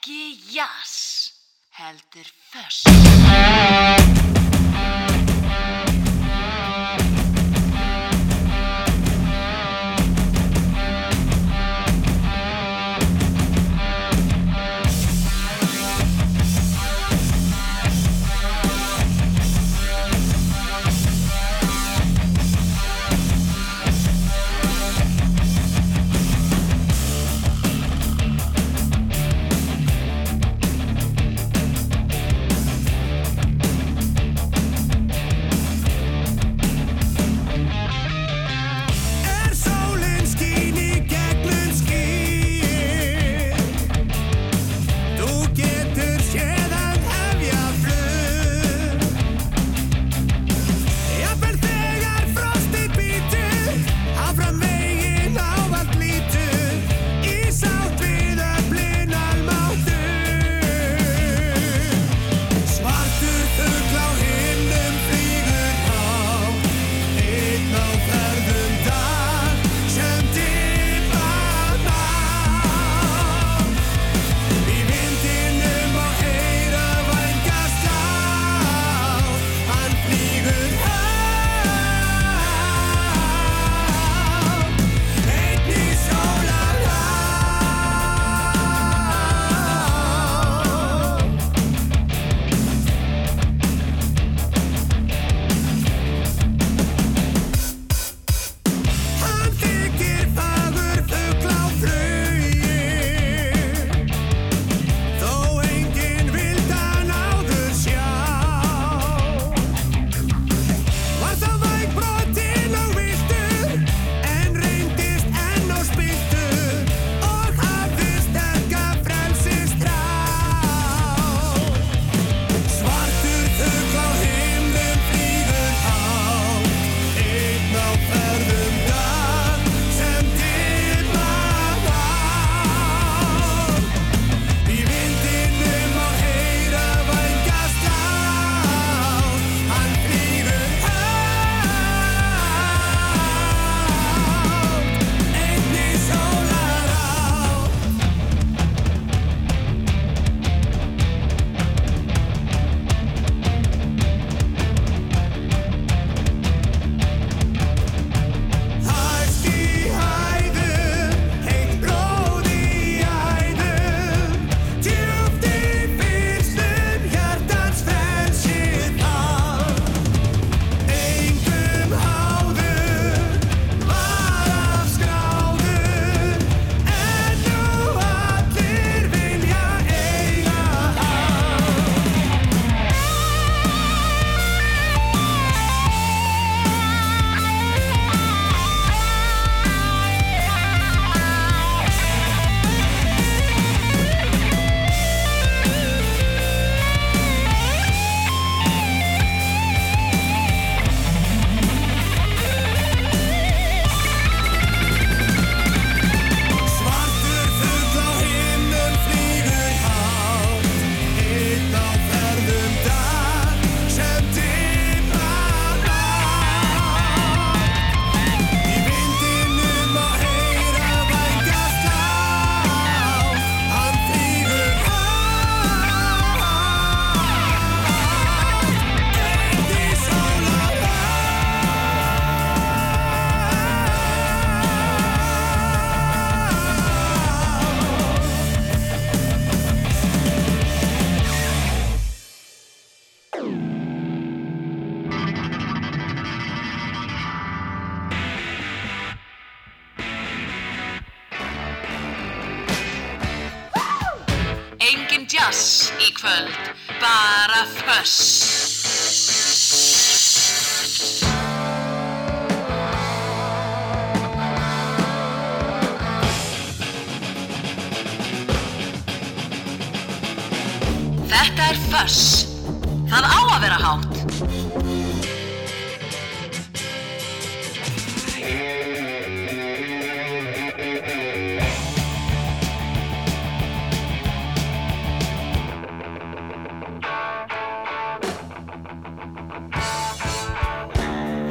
Ekki jazz, heldur föss.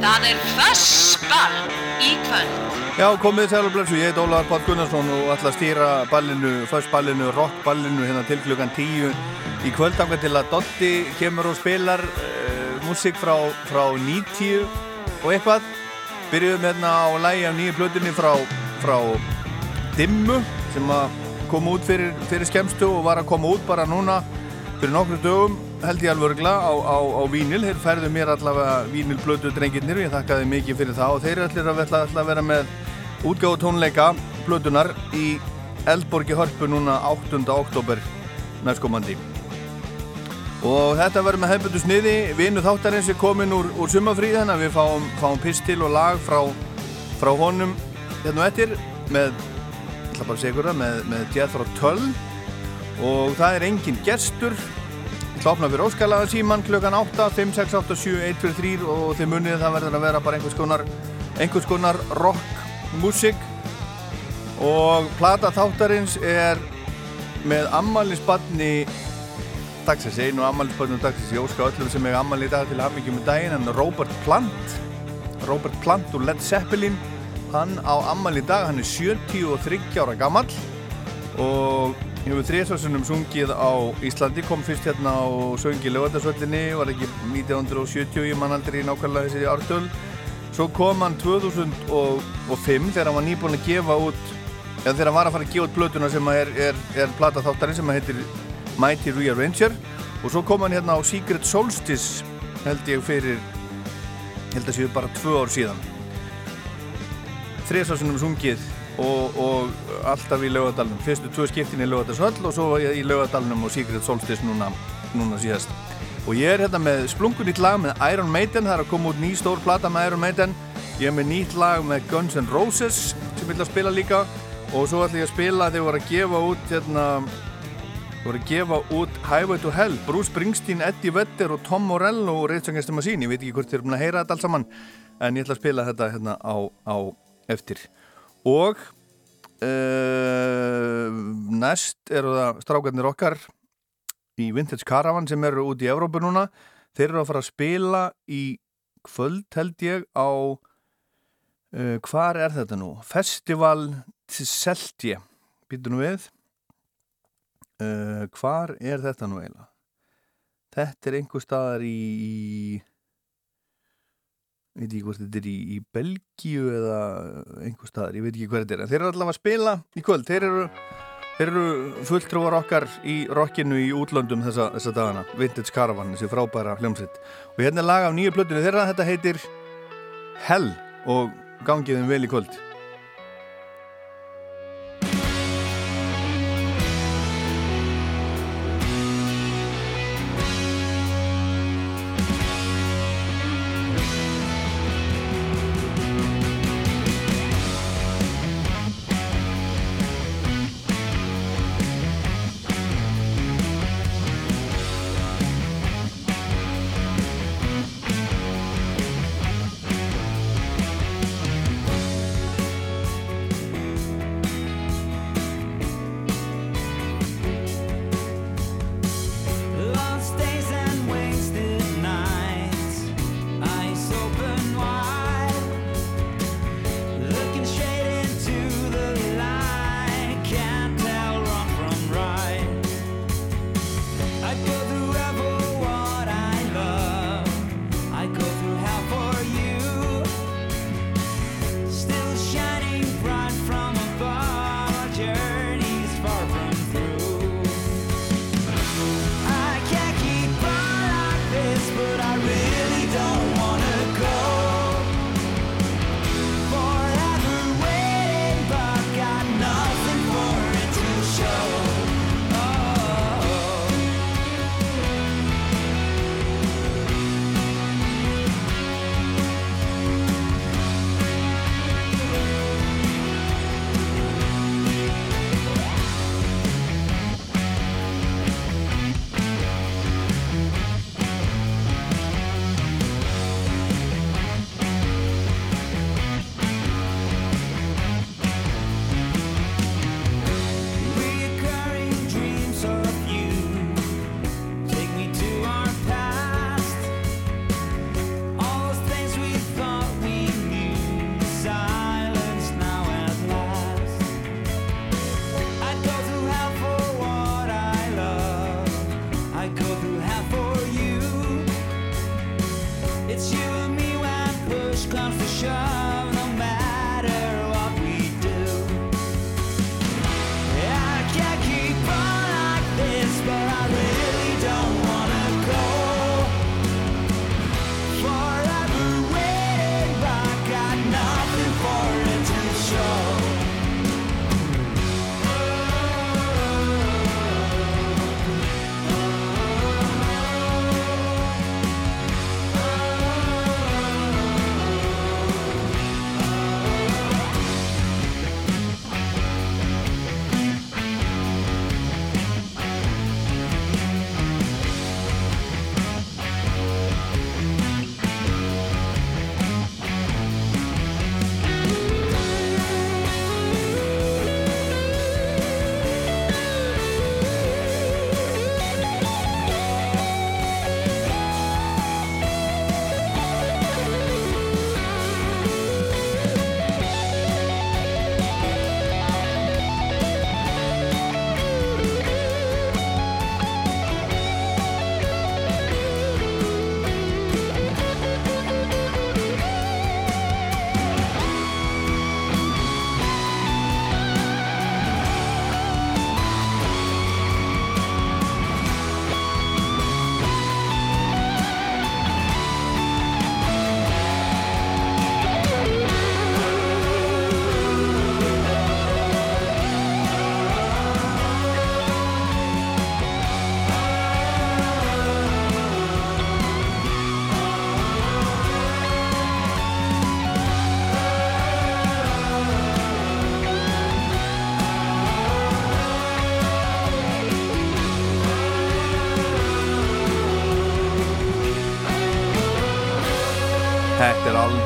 Það er fössball í kvöld. Já, komið sæl og blessu, ég heit Ólaður Páll Gunnarsson og ætla að stýra ballinu, först ballinu, rock ballinu hérna til klukkan tíu í kvöldanga til að Dotti kemur og spilar uh, músík frá, frá 90 og eitthvað. Byrjuðum hérna á lægi af nýju plötunni frá, frá Dimmu sem að koma út fyrir, fyrir skemstu og var að koma út bara núna fyrir nokkru dögum held ég alveg örgla á, á, á vínil. Þeir færðu mér allavega vínilblötu drengirnir og ég þakkaði mikið fyrir það. Og þeir ætlir að, að vera með útgáðu tónleika Plutunar í Eldborgi Hörpu núna 8. oktober næstkomandi. Og þetta verður með hefðbundu sniði. Vinnu þáttarins er komin úr, úr sumafríð þannig að við fáum, fáum pistil og lag frá, frá honum hérna og ettir með, það með, með Jethro Tull. Og það er engin gestur klopna fyrir óskalaða síman klukkan 8, 5, 6, 8, 7, 1, 2, 3 og þið munið það verður að vera bara einhvers konar einhvers konar rock músík og plata þáttarins er með ammaliðsbarni dagsins, einu ammaliðsbarni dagsins, ég óska öllum sem er ammalið í dag til mikið með daginn en Robert Plant Robert Plant úr Led Zeppelin hann á ammalið í dag, hann er 73 ára gammal og hefur þrjusvarsunum sungið á Íslandi kom fyrst hérna á söngi lögadagsvöllinni, var ekki 1970 ég man aldrei nákvæmlega þessi ártöl. Svo kom hann 2005 þegar hann var nýbúin að gefa út eða þegar hann var að fara að gefa út blötuna sem er, er, er plata þáttarinn sem heitir Mighty Rearranger og svo kom hann hérna á Secret Solstice held ég fyrir held að séu bara tvö ár síðan. Þrjusarsunum sungið og, og alltaf í lögadalunum fyrstu tvö skiptin í lögadalshöll og svo í lögadalunum og Secret Solstice núna, núna síðast. Og ég er hérna með splungunýtt lag með Iron Maiden, það er að koma út ný stór plata með Iron Maiden. Ég er með nýtt lag með Guns N' Roses sem ég vil að spila líka. Og svo ætlum ég að spila þegar ég var að gefa út hérna voru að gefa út Highway to Hell Bruce Springsteen, Eddie Vedder og Tom Morello og Against the Machine, ég veit ekki hvort þið eru búin að heyra þetta alls saman en ég ætla að spila þetta hérna á, á eftir og uh, næst eru það strákarnir okkar í Vintage Caravan sem eru út í Evrópu núna þeir eru að fara að spila í kvöld held ég á uh, hvar er þetta nú? Festival Tiseltje býtu nú við uh, hvar er þetta nú eiginlega? Þetta er einhver staðar í, í veit ekki hvort þetta er í, í Belgíu eða einhver staðar, ég veit ekki hvað þetta er en þeir eru allavega að spila í kvöld. Þeir eru Þeir eru fulltrúar okkar í rockinu í útlöndum þessa, þessa dagana. Vintage Caravan, þessi frábæra hljómsveit. Og hérna er lag af nýju plötinu þeirra þetta heitir Hell og gangiðum vel í kvöld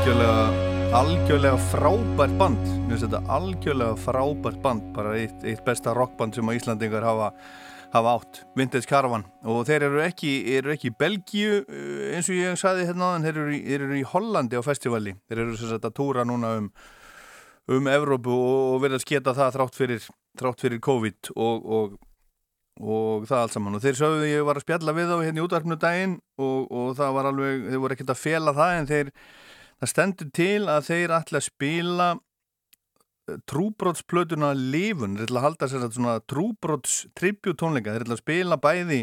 algjörlega, algjörlega frábært band. Mér finnst þetta algjörlega frábært band. Bara eitt, eitt besta rockband sem að Íslandingar hafa, hafa átt. Vintage Caravan. Og þeir eru ekki, eru ekki í Belgíu eh, eins og ég sagði hérna en þeir eru, eru í Hollandi á festivali. Þeir eru sem sagt að túra núna um, um Evrópu og verða að sketa það þrátt fyrir, þrátt fyrir COVID og, og og það allt saman og þeir sögðu ég var að spjalla við þá hérna í útvarpnu daginn og, og það var alveg, þeir voru ekkert að fela það en þeir, það stendur til að þeir ætla að spila trúbrotsplötuna Livun, þeir ætla að halda sér svona trúbrots tribjutónleika, þeir ætla að spila bæði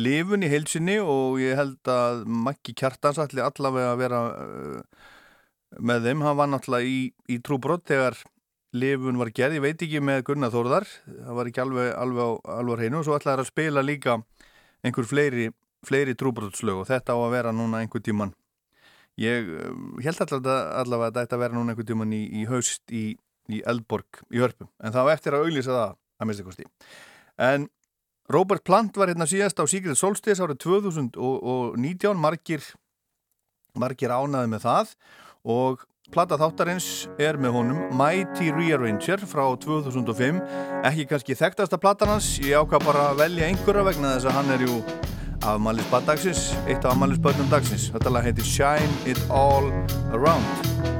Livun í heilsinni og ég held að Maggi Kjartans ætli allavega að vera uh, með þeim, hann var náttúrulega í, í trúbrot þegar Livun var gerð, ég veit ekki með Gunnar Þórðar, það var ekki alveg, alveg, hreinu. Og svo ætlaði að spila líka einhver fleiri, fleiri trúbrotslög og þetta á að vera núna einhver tíman. Ég held allavega, allavega að þetta vera núna einhver tíman í, í haust í, í Eldborg í Hörpu, en það var eftir að auglýsa það að mista kosti. En Robert Plant var hérna síðast á Sigrid Solstis árið 2019, margir, margir ánaði með það. Og Plata þáttarins er með honum Mighty Rearranger frá 2005 ekki kannski þekktasta platan hans. Ég ákvað bara að velja einhverja vegna þess að hann er jú afmælisbad dagsins eitt af afmælisbadnum dagsins. Þetta lag heitir Shine It All Around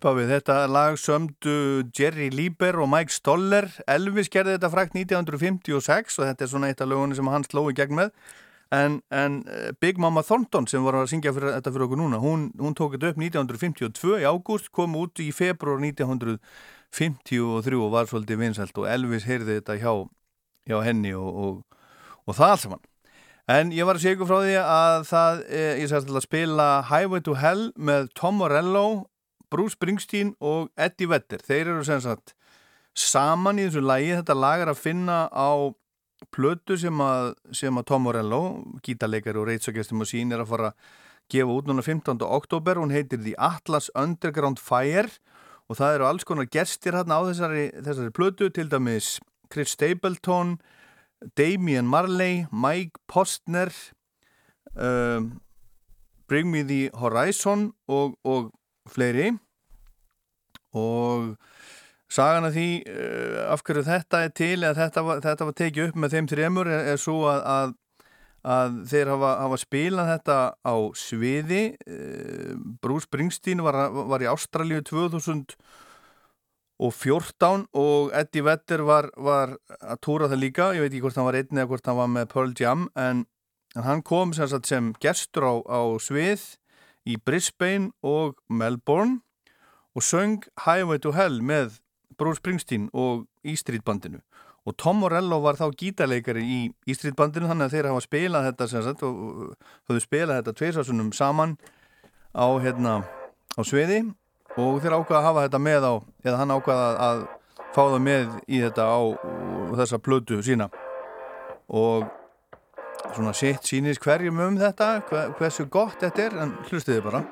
upphafið. Þetta lag sömdu Jerry Lieber og Mike Stoller. Elvis gerði þetta frækt 1956 og þetta er svona eitt af lögunum sem hann sló í gegn með. En, en eh, Big Mama Thornton sem var að syngja fyrir, þetta fyrir okkur núna, hún, hún tók þetta upp 1952 í ágúst, kom út í februar 1953 og var svolítið vinsælt og Elvis heyrði þetta hjá, hjá henni og, og, og það allt saman. En ég var að segja ykkur frá því að það, eh, ég sagði að spila Highway to Hell með Tom Morello, Bruce Springsteen og Eddie Vedder. Þeir eru sem sagt saman í þessu lagi, þetta lag er að finna á plötu sem að, sem að Tom Morello, gítarleikari og reitsagestum og sín er að fara að gefa út núna 15. oktober, hún heitir The Atlas Underground Fire og það eru alls konar gestir hérna á þessari, þessari plötu, til dæmis Chris Stapleton, Damian Marley, Mike Postner, um, Bring Me The Horizon og, og fleiri. Og sagan af því uh, af hverju þetta er til eða þetta var, þetta var tekið upp með þeim þremur er, er svo að, að, að þeir hafa, hafa spilað þetta á sviði. Uh, Bruce Springsteen var, var í Ástralíu 2000 og 14 og Eddie Vedder var, var að túra það líka, ég veit ekki hvort hann var einn eða hvort hann var með Pearl Jam en, en hann kom sem, sem gestur á, á svið í Brisbane og Melbourne og söng Highway to Hell með Bruce Springsteen og E Street bandinu. Og Tom Morello var þá gítarleikari í E Street bandinu þannig að þeir hafa spilað þetta sagt og höfðu spilað þetta tveirsásunum saman á hérna á sviði. Og þeir ákvaða að hafa þetta með á eða hann ákvaða að fá það með í þetta á þessa plötu sína. Og svona sitt sýnist hverjum um þetta hver, hversu gott þetta er en hlustiði bara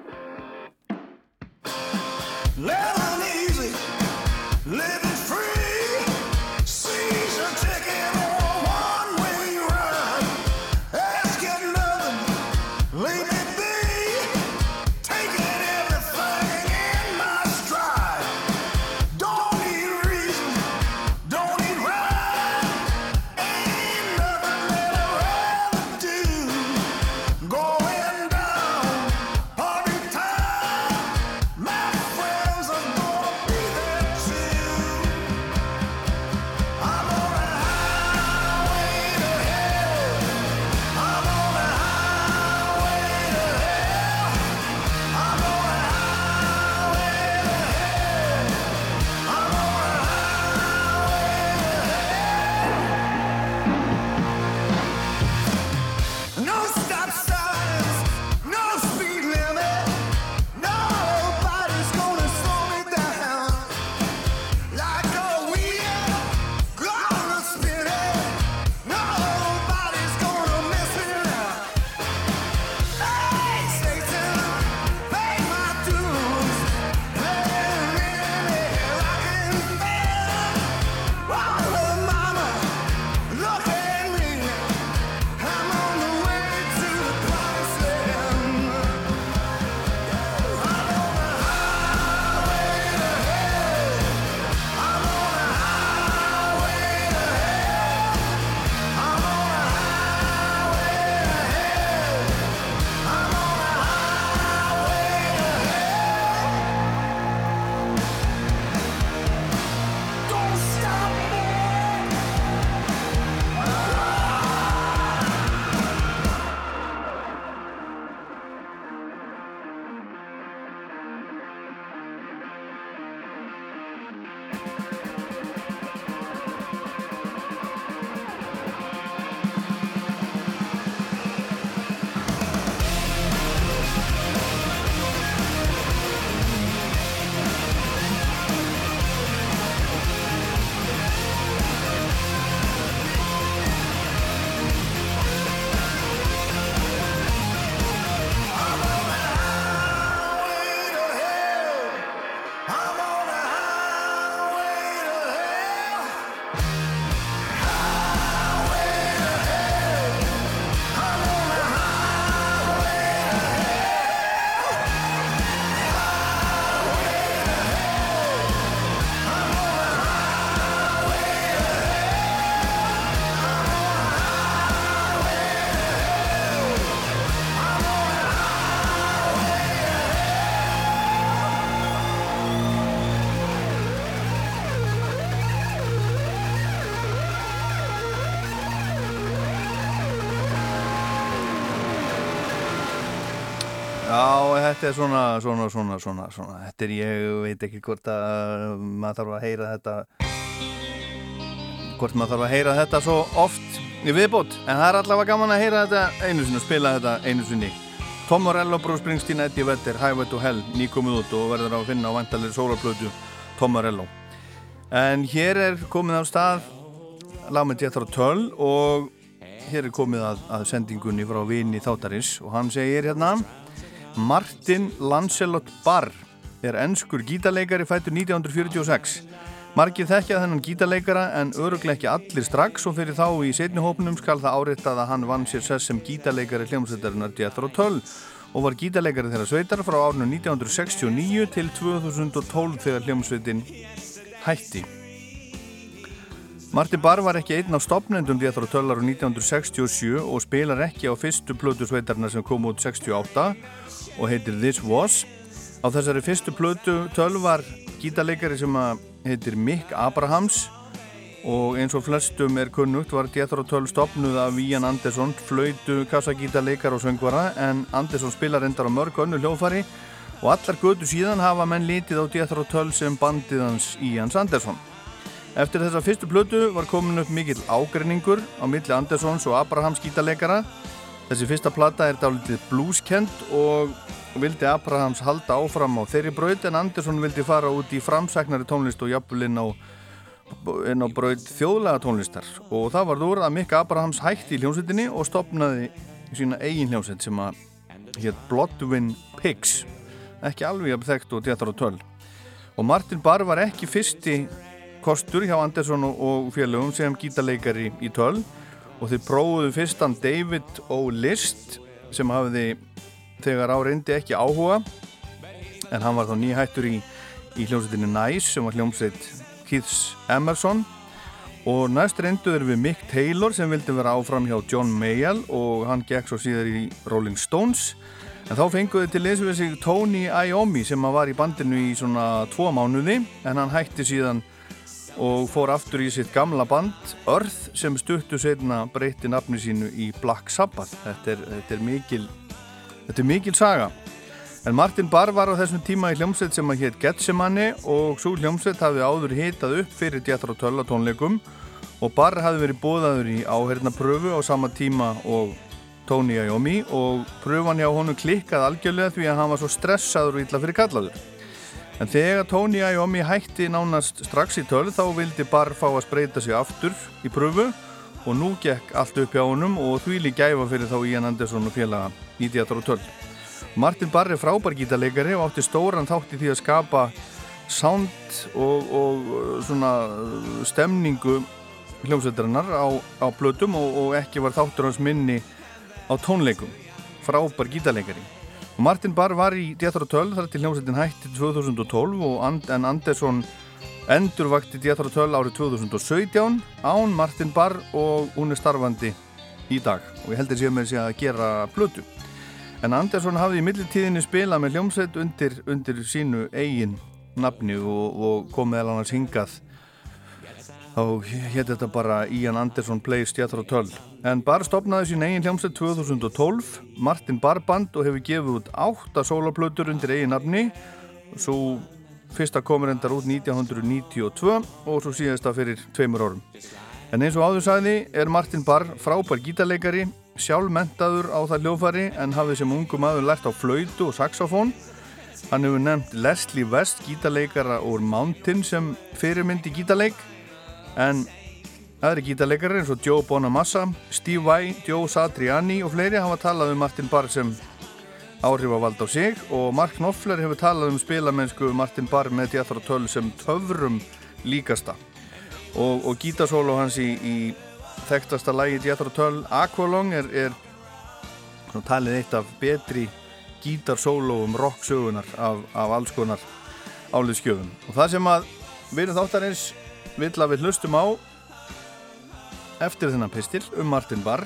þetta er svona, svona, svona, svona, svona, þetta er ég veit ekki hvort að maður þarf að heyra þetta, hvort maður þarf að heyra þetta svo oft í viðbót, en það er allavega gaman að heyra þetta einu sinni og spila þetta einu sinni. Tom Morello, Bruce Springsteen, Eddie Vedder, Highway to Hell, nýkomið út og verður á að finna á vantalir sólarblötu Tom Morello. En hér er komið á stað lag með Jethro Tull og hér er komið að, að sendingunni frá vini þáttarins og hann segir hérna Martin Lancelot Barr er ennskur gítarleikari fættur 1946 Margir þekkja þennan gítarleikara en öruglega ekki allir strax og fyrir þá í setnihópnum skal það áriðtað að hann vann sér sess sem gítarleikari hljómsveitarinnar Jethro Tull og var gítarleikari þeirra sveitar frá árinu 1969 til 2012 þegar hljómsveitin hætti. Martin Barr var ekki einn á stopnendum Jethro Tull ára 1967 og spilar ekki á fyrstu plötu sveitarna sem kom út 68 og heitir This Was. Á þessari fyrstu plötu Tull var gítarleikari sem heitir Mick Abrahams og eins og flestum er kunnugt var Jethro Tull stopnuð af Ian Anderson flautu, kassagítarleikar og söngvara en Anderson spilar endar á mörg önnu hljófari og allar götu síðan hafa menn litið á Jethro Tull sem bandið hans Ian Anderson Eftir þessa fyrstu plötu var komin upp mikill ágreiningur á milli Andersons og Abrahams gítarleikara. Þessi fyrsta plata er dálítið blueskend og vildi Abrahams halda áfram á þeirri braut en Andersson vildi fara út í framsæknari tónlist og jafnvel inn á, inn á braut þjóðlega tónlistar og það var úr að Mikka Abrahams hætti í hljómsveitinni og stopnaði sína eigin hljómsveit sem að hétt Bloodwin Pigs. Ekki alveg að þekkt og téttar og töl og Martin Barr var ekki fyrsti kostur hjá Andersson og félögum sem gítarleikari í töl. Og þeir prófuðu fyrstan David O. List sem hafiði þegar á reyndi ekki áhuga. En hann var þá nýhættur í, í hljómsveitinni Nice sem var hljómsveit Keiths Emerson. Og næst reynduður við Mick Taylor sem vildi vera áfram hjá John Mayall og hann gekk svo síðar í Rolling Stones. En þá fenguði til þessu við sig Tony Iommi sem var í bandinu í svona tvo mánuði en hann hætti síðan og fór aftur í sitt gamla band Earth sem stuttu setna breyti nafni sínu í Black Sabbath. Þetta er, þetta er mikil þetta er mikil saga. En Martin Barr var á þessum tíma í hljómsveit sem að hétt Getsemani og svo hljómsveit hafði áður hitað upp fyrir Jethro Tull á tónleikum og Barr hafði verið bóðaður í áherna pröfu á sama tíma og Tony Iommi og pröfan hjá honum klikkað algjörlega því að hann var svo stressaður og illa fyrir kallaður En þegar Tony Iommi hætti nánast strax í töl þá vildi Barr fá að spreita sig aftur í pröfu og nú gekk allt upp hjá honum og því lík gæfa fyrir þá Ian Anderson og félaga í Theatre og töl. Martin Barr er frábær gítarleikari og átti stóran þátt í því að skapa sound og, og svona stemningu hljómsveitarinnar á, á blötum og, og ekki var þáttur hans minni á tónleikum. Frábær gítarleikari. Og Martin Barr var í Jethro Tull þar til hljómsveitin hætti 2012 og And en Andersson endurvakti Jethro Tull árið 2017 án Martin Barr og hún er starfandi í dag. Og ég heldur sér með sig að gera blötu. En Andersson hafði í millitíðinni spilað með hljómsveit undir, undir sínu eigin nafni og, og kom meðal annars hingað. Þá hétt þetta bara Ian Anderson Plays Jethro Tull en Barr stopnaði sín eigin hljómsveit 2012 Martin Barr Band og hefur gefið út 8 soloplötur undir eigin nafni. Svo fyrsta komur endar út 1992 og svo síðasta fyrir tveimur orðum en eins og áður sagði er Martin Barr frábær gítarleikari sjálfmentaður á það hljófari en hafið sem ungum aður lært á flöytu og saxofón. Hann hefur nefnt Leslie West gítarleikara úr Mountain sem fyrirmyndi gítarleik. En aðri gítarleikari eins og Joe Bonamassa, Steve Vai, Joe Satriani og fleiri hafa talað um Martin Barr sem áhrifavald á sig og Mark Knopfler hefur talað um spilamennsku Martin Barr með Jethro Tull sem töfrum líkasta. Og, og gítarsólu hans í, í þekktasta lægi Jethro Tull Aqualong er, er talið eitt af betri gítarsólu um rock-sögunar af, af alls konar áliðskjöfum og það sem að við þáttarins vill að við hlustum á eftir þennan pistil um Martin Barr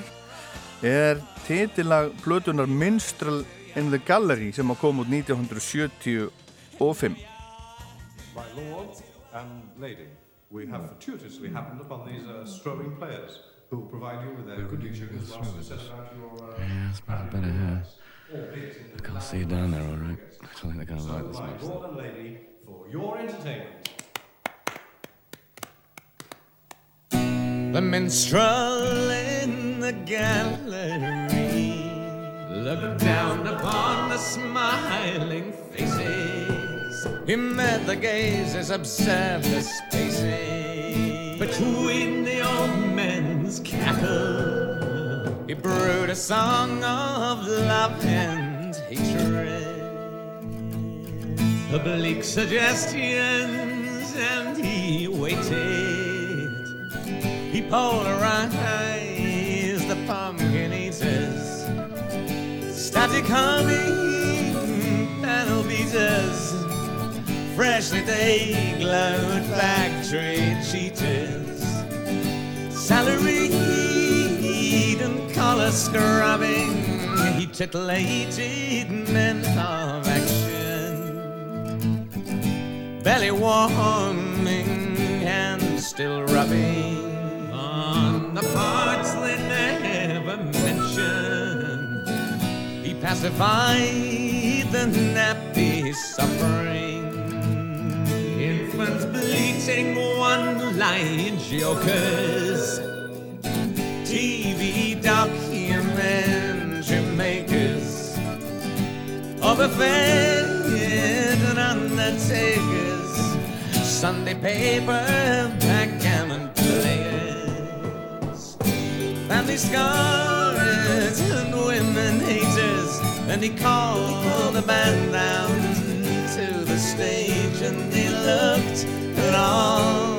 er titilag blötunar Minstrel in the Gallery sem að koma út 1975 My lord and lady, we have fortuitously happened upon these uh, strolling players who will provide you with their good sugars whilst you set about your uh, Yeah, it's probably better in I can't see you down there, all right. I don't think they're gonna like this my much. lord and lady for your entertainment. The minstrel in the gallery looked down upon the smiling faces. He met the gazes, observed the spaces between the old men's cackle. He brewed a song of love and hatred, oblique suggestions, and he waited. He polarized the pumpkin eaters, static humming panel beaters, freshly they glowed factory cheaters, salaried and collar scrubbing. He titillated men of action belly warming and still rubbing the parts they never mentioned. He pacified the nappy suffering, infants bleating one-line jokers, TV documentary makers. Overfed and undertakers, Sunday paper backgammon players, family scars and women haters. And he called the band down to the stage, and he looked at all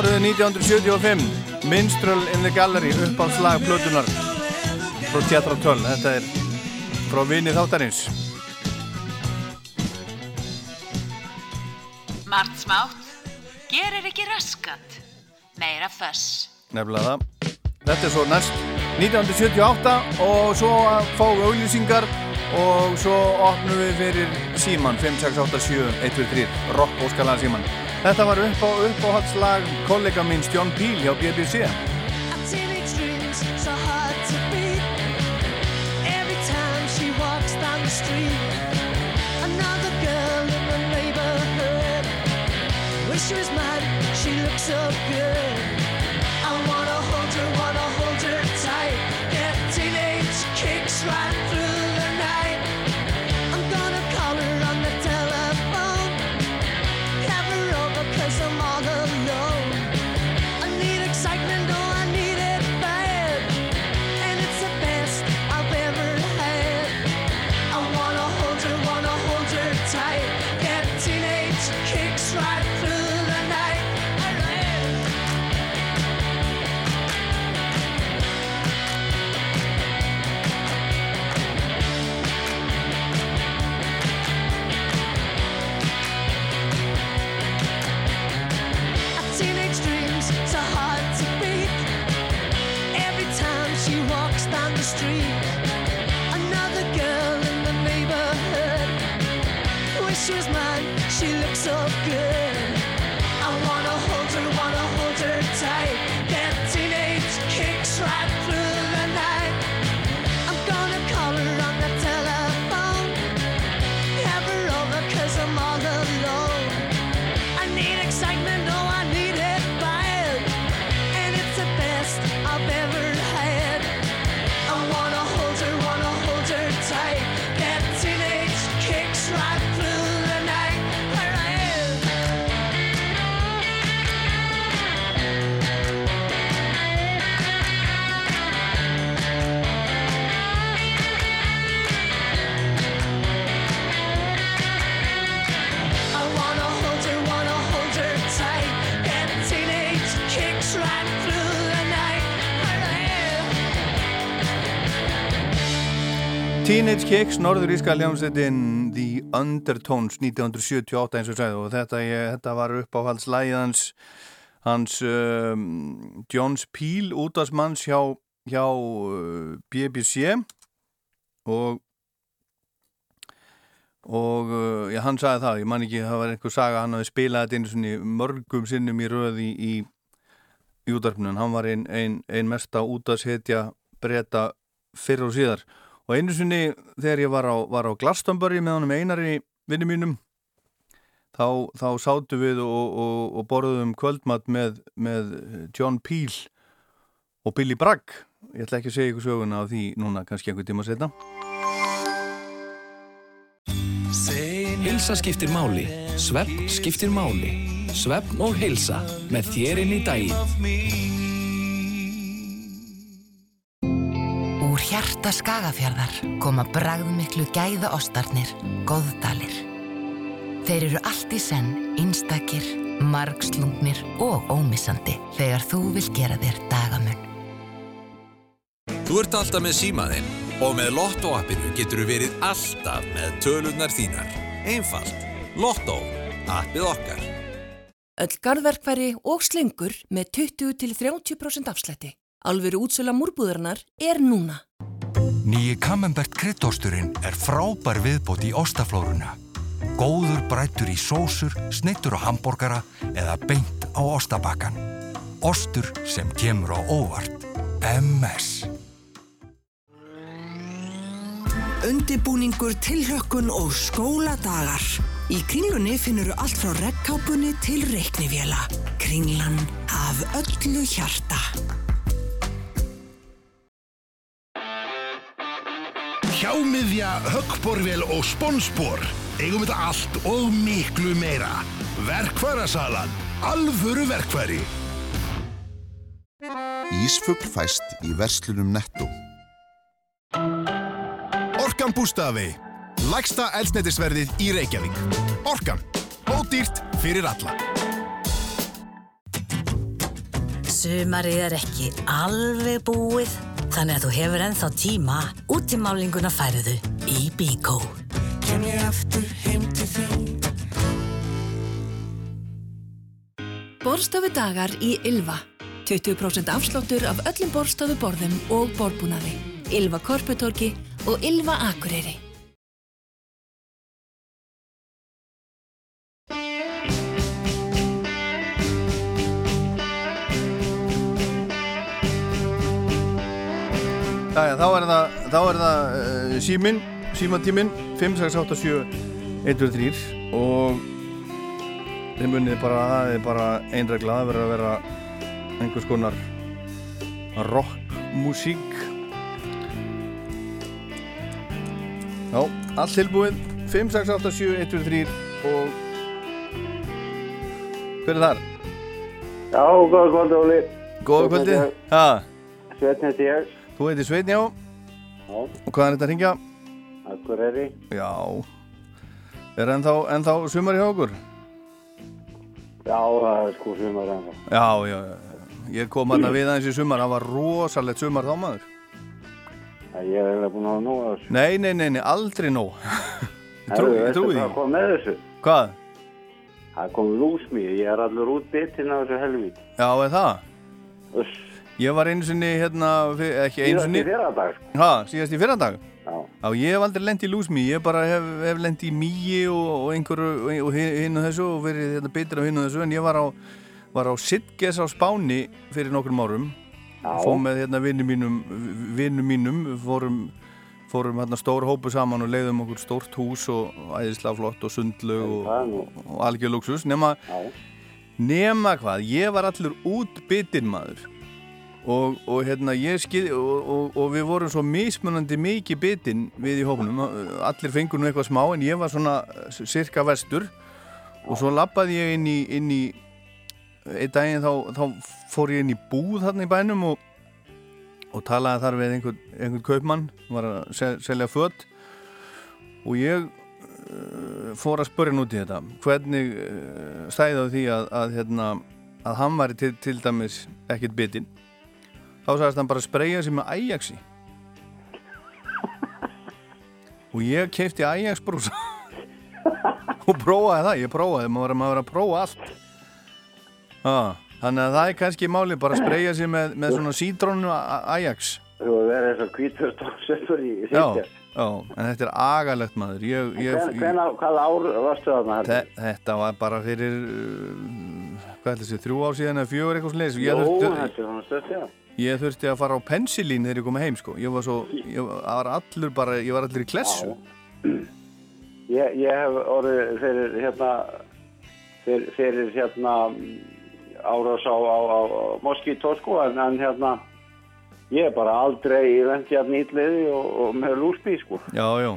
árið 1975 Minstrel in the Gallery upp á slag plötunar frá Tjatra 12 þetta er frá vinið þáttarins. Mart smátt gerir ekki raskat meira föss. Nefnilega það. Þetta er svo næst 1978 og svo fáum við auðlýsingar og svo opnum við fyrir síman 5687123 Rock Óskalega síman Þetta var upp á uppáhaldslag kollega mín Stjón Píl hjá BBC. She was mad, she looked so good. Teenage Kicks, norðuríska ljómsveitin The Undertones 1978 eins og segðu og þetta, þetta var uppáhaldslæð hans, hans um, Johns Peel útastmanns hjá, hjá uh, BBC og og uh, já, hann sagði það, ég man ekki það var einhver saga, hann hafi spilað þetta mörgum sinnum í röði í, í útarpnum, hann var einn ein, ein mesta útasthetja breyta fyrr og síðar og einu sinni þegar ég var á, á Glastonbury með honum einari vinni mínum þá, þá sátu við og, og, og borðum kvöldmatt með, með John Peel og Billy Bragg ég ætla ekki að segja ykkur söguna á því núna kannski einhver tíma setna Heilsa skiptir máli, svefn skiptir máli. Svefn og heilsa með þér inn í daginn. Úr hjarta Skagafjarðar koma bragðmiklu gæða ostarnir, góðdalir. Þeir eru allt í senn, einstakir, margslungnir og ómissandi þegar þú vil gera þér dagamun. Þú ert alltaf með símaðinn og með Lotto appinu getur þú verið alltaf með tölunar þínar. Einfalt. Lotto. Appið okkar. Öll garðverkfæri og slengur með 20-30% afslætti. Alvöru útsöla múrbúðarnar er núna. Nýji Camembert kryddosturinn er frábær viðbót í ostaflóruna. Góður brættur í sósur, snittur á hambúrgara eða beint á ostabakkan. Ostur sem kemur á óvart. MS. Undibúningur, tilhlökkun og skóladagar. Í kringlunni finnur þú allt frá regnkápunni til reiknivéla. Kringlan af öllu hjarta. Hjámiðja, höggborvél og sponsbor. Eigum þetta allt og miklu meira. Verkværasalan. Alvöru verkværi. Ísfugl fæst í verslunum netto. Orkan bústafi. Lægsta elsnættisverðið í Reykjavík. Orkan. Ódýrt fyrir alla. Sumarið er ekki alveg búið, þannig að þú hefur ennþá tíma út í málinguna færuðu í Bíkó. Kem ég aftur heim til þín. Borstofu dagar í Ylva. 20% afsláttur af öllum borstofu borðum og borbúnaði. Ylva Korputorki og Ylva Akureyri. Jæja, þá er það, þá er það uh, síminn, símatíminn 5687123 og þeim unnið bara, það er bara einregla, það verður að vera einhvers konar rockmusík Já, allt tilbúið 5687123 og hver er þar? Já, góða kvöldi, Óli. Góða kvöldi Ha, Sveitn heiti ég. Þú heitir Sveitn, já Já, og hvað er þetta að ringja? Akureyri. Já Er ennþá, ennþá sumar hjá okkur? Já, það er sko sumar ennþá. Já, já, já. Ég kom aðna við aðeins í sumar, það var rosalegt sumar þá maður. Ég er eiginlega búin að hafa nóg þessu. Nei, nei, nei, nei aldrei nóg. Ég trú, ég trúi því. Hvað kom með þessu? Hvað? Það kom lúsmíð, ég er allur út bitinn af þessu helvít. Já, er það? Uss. Ég var einu sinni, hérna, ekki einu Síðast sinni. í fyrradag, sko. Ha, síðast í fyrradag? Já. Já, ég hef aldrei lent í lúsmi, ég bara hef, hef lent í mýi og, og einhverju og hi- hinn og þessu og verið hérna bitur á hinn og þessu en ég var á, var á Sitges á Spáni fyrir nokkrum árum Já. fór með hérna vinnum mínum vinnum mínum, fórum fórum hérna stór hópu saman og leiðum okkur stórt hús og æðislega flott og sundlu og, og, og algjör luxus nema, nema hvað, ég var allur út bitinn maður og, og hérna ég skið og, og, og við vorum svo mismunandi mikið bitinn við í hópnum. Allir fengur nú eitthvað smá en ég var svona eh, cirka vestur. Og svo lappaði ég inn í, inn í einn daginn þá, þá fór ég inn í búð þarna í bænum og, talaði þar við einhvern, einhvern kaupmann var að sel, selja fött og ég uh, fór að spörja nút í þetta hvernig uh, stæði á því að, að, hérna, að hann var til, til dæmis ekkert bitinn þá sagðist hann bara spreyja sig með Ajaxi og ég keipti Ajax brúsa og prófaði það, ég prófaði maður maður var að prófa allt ah, þannig að það er kannski máli bara að spreyja sig með, með svona sítrónu Ajax Þú verið þess að kvítur stofsöfur í já, Sitges. já, en þetta er agalegt maður ég, ég, Hven, hven, hvað ár varstu þarna? Þe, þetta var bara fyrir uh, hvað ætla þessi, þrjú ár síðan eða fjögur eitthvað sliðis Jú, þetta er svona stöð, já. Ég þurfti að fara á pensilín þegar ég kom heim sko. Ég var svo, ég var allur bara, ég var allur í klessu. Ég, ég hef orðið fyrir hérna fyrir, fyrir hérna árás á, á, á, moskító sko en, en hérna ég er bara aldrei vendi hérna nýtliði og, og með lúsbí sko Já, já.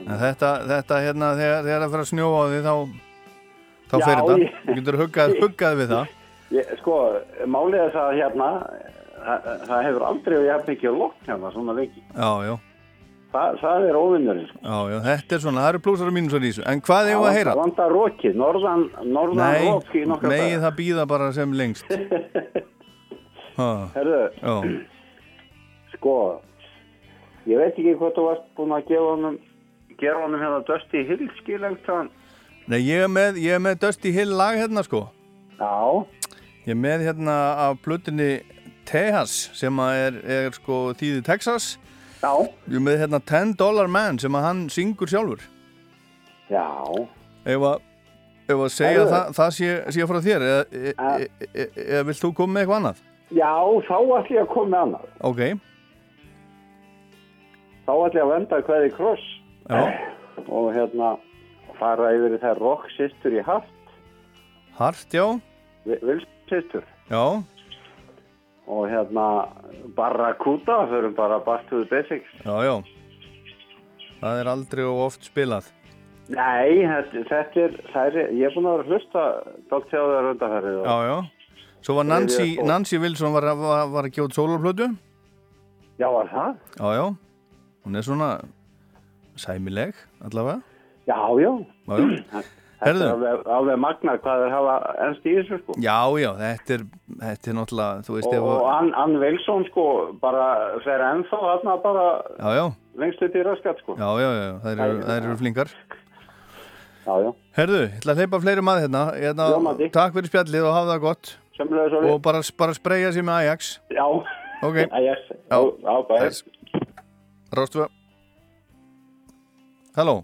En þetta, þetta hérna, þegar, það fyrir að snjóa á því þá, þá Já, fer þetta. Þú getur huggað, huggað við það. Ég, Sko, málið er það hérna það, það hefur aldrei við jafn mikið lótt hérna svona lengi Já, já. Þa, það er óvinnurinn sko. Já, já, þetta er svona, það eru plúsar og mínusar í þessu. En hvað hefur að heyra? Það vandar rókið, norðan, norðan Nei, rók í nokkra megi daga. það býða bara sem lengst. Herðu, já, sko ég veit ekki hvað þú varst búin að gefa honum gera honum hérna Dusty Hill skilengt hann Nei, ég er með, ég er með Dusty Hill lag hérna sko. Já. Ég er með hérna af plutinni Tejas sem er, er sko þýði Texas. Já. Ég er með hérna 10 Dollar Man sem að hann syngur sjálfur. Já. Ef að, ef að segja Herðu. það, það sé, sé frá þér eða, e, e, e, eða vilt þú koma með eitthvað annað? Já, þá ætlum ég að koma með annað Ok, þá ætlum ég að venda hverði kross já, og hérna fara yfir þær rock systur í haft hart, já, Vils systur já, og hérna Barracuda, förum bara back to the basics já, já. Það er aldrei og oft spilað. Nei, þetta, þetta er, það er ég er búin að vera að hlusta dalt hjá þér undanferðið Já, já. Svo var Nancy, Nancy Wilson var, var, var að út sólarplötu. Já, var það? Já, já. Hún er svona sæmileg, allavega. Já, já Já, já. Þetta er alveg, alveg magnar hvað þeir hafa ennst í þessu sko Já, já, þetta er, þetta er náttúrulega, þú veist, og, ef og að... Ann, Ann Wilson sko bara fer ennþá þarna bara Já, já, lengst upp í raskat sko já, já, já, þær eru, þær eru flinkar. Já, já. Herðu, ég ætla að hleypa fleiri maður hérna. hérna Já, takk fyrir spjallið og hafa það gott. Sömuleiðis, Óli. Og bara, bara spreyja sér með Ajax. Já. Ok. Ajax. Já, já, bara. Rástu. Halló.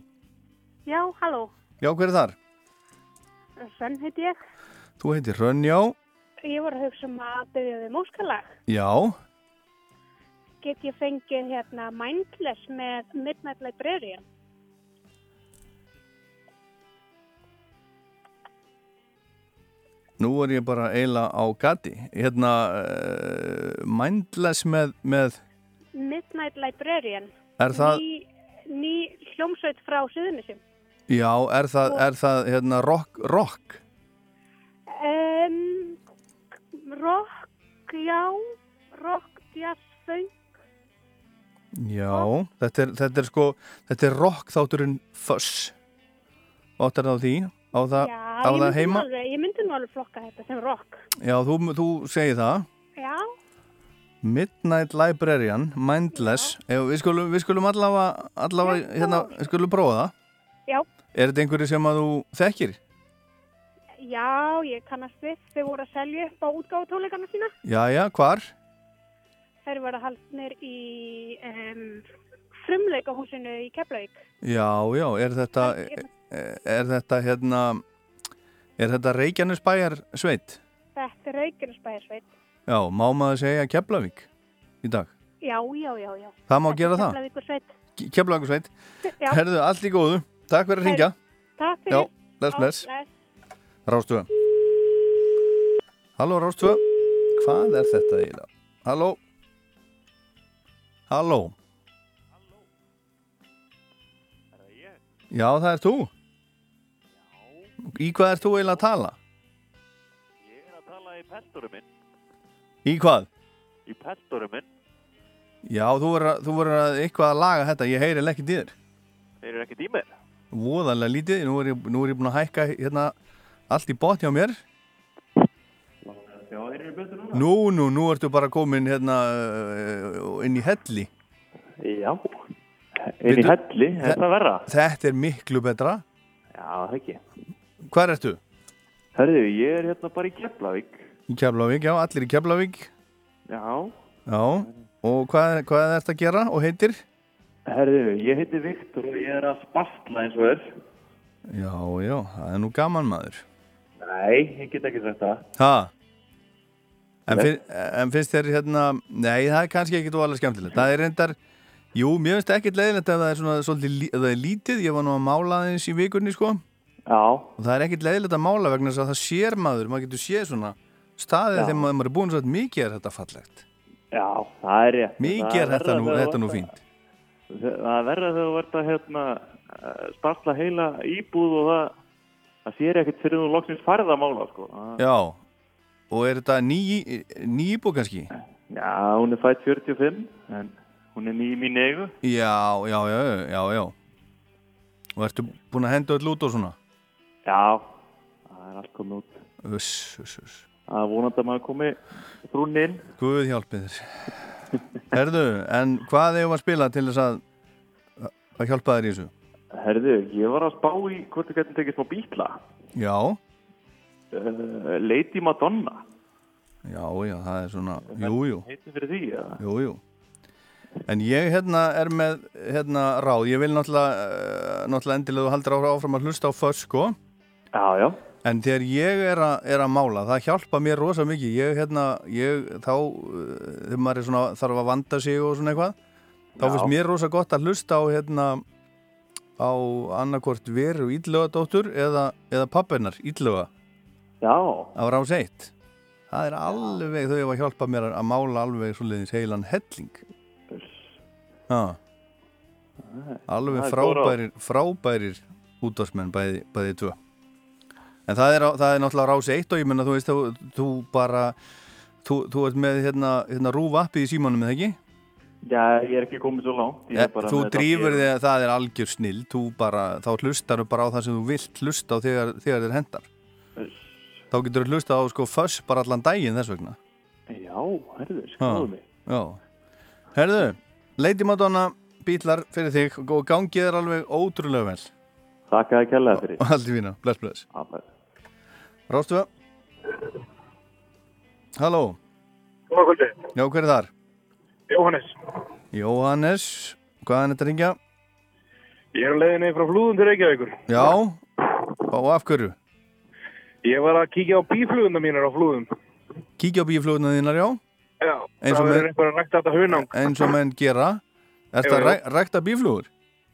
Já, halló. Já, hver er þar? Svenn heiti ég. Þú heitir Rönnjá. Ég var að hugsa um að byrja við múskalag. Já. Get ég fengið hérna Mindless með Midnight Librarian? Nú er ég bara eiginlega á gati. Hérna, uh, Mindless með, með, Midnight Librarian. Er það- Ný, ný hljómsveit frá Suðunisum. Já, er það, er það, hérna, rock, rock? Um, rock, já, rock, jazz, funk. Já, þetta er, þetta er sko, þetta er rock þátturinn Fuss. Áttar það á því? Á það, já, á það heima? alveg, ég myndi nú alveg flokka þetta sem rock. Já, þú, þú segir það. Já, Midnight Librarian, Mindless. Ef, við, skulum, við skulum allavega, allavega hérna, við skulum prófa það. já, Er þetta einhverju sem að þú þekkir? já, ég kannast við. Þau voru að selja upp á útgáfutónleikana sína. Jæja, hvar? Þær voru haldnir í um, frumleikahúsinu í Keflavík. Já, já, er þetta, er, er þetta hérna, er þetta Reykjanesbæjar sveit? Þetta er Reykjanesbæjarsveit. Já, má maður segja Keflavík í dag? Já, já, já, já. Það má gera það? Keflavíkursveit. Keflavík sveit. Já. Herðu, allt í góðu. Takk fyrir að ringja. Takk fyrir. Já, bless, Já, bless. Rástúða. Halló, Rástúða. Hvað er þetta eiginlega? Halló. Halló. Já, það er þú. Í hvað er þú eiginlega að tala? Ég er að tala í peltorum minn. Í hvað? Í peltorum minn. Já, þú verður eitthvað að laga þetta. Ég heyri ekki dýr. Þeir eru ekkert í mér. Voðalega lítið. Nú er, ég, nú er ég búin að hækka hérna allt í bot hjá mér. Já, þeir eru betur núna. Nú, nú, nú ertu bara komin hérna uh, inn í helli. Já. Inn í helli, er þe- það verra? Þetta er miklu betra. Já, það ekki. Hvar ertu? Herðu, ég er hérna bara í Keflavík. Í Keflavík, já, allir í Keflavík. Já. Já, og hvað, hvað er þetta að gera og heitir? Herðu, ég heiti Viktor og ég er að spastla eins og er. Já, já, það er nú gaman maður. Nei, ég get ekki sagt það. Ha? En, fin, en finnst þér hérna, nei það er kannski ekkit óalega skemmtilegt. Það er reyndar, jú, mér finnst ekkit leiðilegt ef það er svona svolítið, það er lítið, ég var nú að mála aðeins í vikunni sko. Já. Og það er ekkit leiðilegt að mála vegna þess að það sér maður, maður getur séð svona staðið þegar maður er búin svo að mikið er þetta fallegt. Já, það er rétt. Mikið er þetta nú, þetta nú fínt. Að- Það er verða þegar þú ert að hérna, sparsla heila íbúð og það, það sér ekkert fyrir þú loksins farið að mála, sko. Já, og er þetta ný, ný íbú kannski? Já, hún er fætt 45, en hún er ný í mín eigu. Já, já, já, já, já. Og ertu búin að henda öll út og svona? Já, það er allt komið út. Uss, uss, uss. Það er vonandi að maður komi brún inn. Guð hjálpið þér. Herðu, en hvað eigum að spila til þess að, að hjálpa þér í þessu? Herðu, ég var að spá í hvort þú getur tekið smá bítla. Já, Uh, Lady Madonna. já, já, það er svona, jú, jú, Heitir fyrir því, eða? jú, jú. En ég hérna er með hérna ráð, ég vil náttúrulega, uh, náttúrulega endilega haldur áfram að hlusta á föss, sko. Já, já. En þegar ég er, a, er að mála, það hjálpa mér rosa mikið. Ég, hérna, ég, þá, uh, þegar maður er svona, þarf að vanda sig og svona eitthvað, þá Já. finnst mér rosa gott að hlusta á, hérna, á annarkvort veru íllögadóttur eða, eða pappennar íllöga. Já. Á rás eitt. Það er alveg, þau hefa hjálpað mér að mála alveg svoleiðis heilan helling. Já. Alveg frábærir, frábærir útvarsmenn bæði, bæði tvö. En það er, það er náttúrulega rás eitt og ég menna, þú veist, þú, þú bara, þú, þú ert með hérna, hérna rúf appið í símanum, eða ekki? Já, ég er ekki komið svo langt. Ég er bara þú drýfur þig að það er algjör snill, þú bara, þá hlustar bara á það sem þú vilt hlusta á þegar, þegar þér hendar. Þá getur þú hlusta á sko föss bara allan daginn þess vegna. Já, herðu, skoðu mig. Já. Herðu, Lady Madonna, bítlar fyrir þig og gangið er alveg ótrúlega vel. Þakka þér kærlega fyrir. Og allt í fína, bless, bless. Rástu? Halló, Góða kvöldi. já, hver er þar? Jóhannes. Jóhannes, hvaðan er þetta ringja? Ég er á leiðinni frá flúðum til Reykjavíkur. Já, og af hverju? Ég var að kíkja á bífluguna mínar á flúðum. Kíkja á bífluguna þínar, já? Já, Eins það er einhver að rækta þetta hunang. eins og menn gera Er jú. ræ, rækta bíflugur?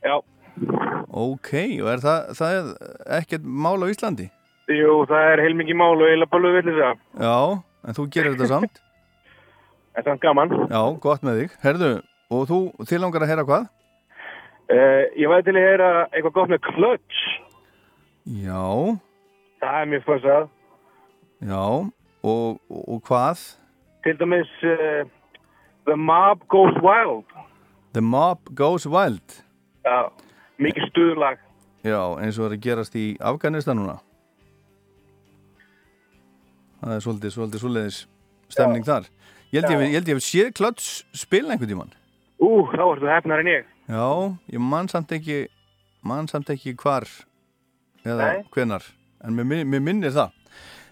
Já. Ok, og er það, það er ekkert mál á Íslandi? Jú, það er heilmikið mál og eiginlega bálu villis það. Já, en þú gerir þetta samt Er það gaman? Já, gott með þig Herðu, og þú, þið langar að heyra hvað? Uh, ég væri til að heyra eitthvað gott með klöts. Já, Það er mér fyrst já Og, og, hvað? Til dæmis uh, The Mob Goes Wild. The Mob Goes Wild Já, mikið stuðlag. Já, eins og er að gerast í Afganistan núna Það er svolítið, svolítið, svolítið stemning þar Ég held ég, ég ég hef séð klöts spila einhvern tímann Ú, þá ertu hefnar en ég. Já, ég man samt ekki man samt ekki hvar eða Nei. hvenar en mér, mér minnir það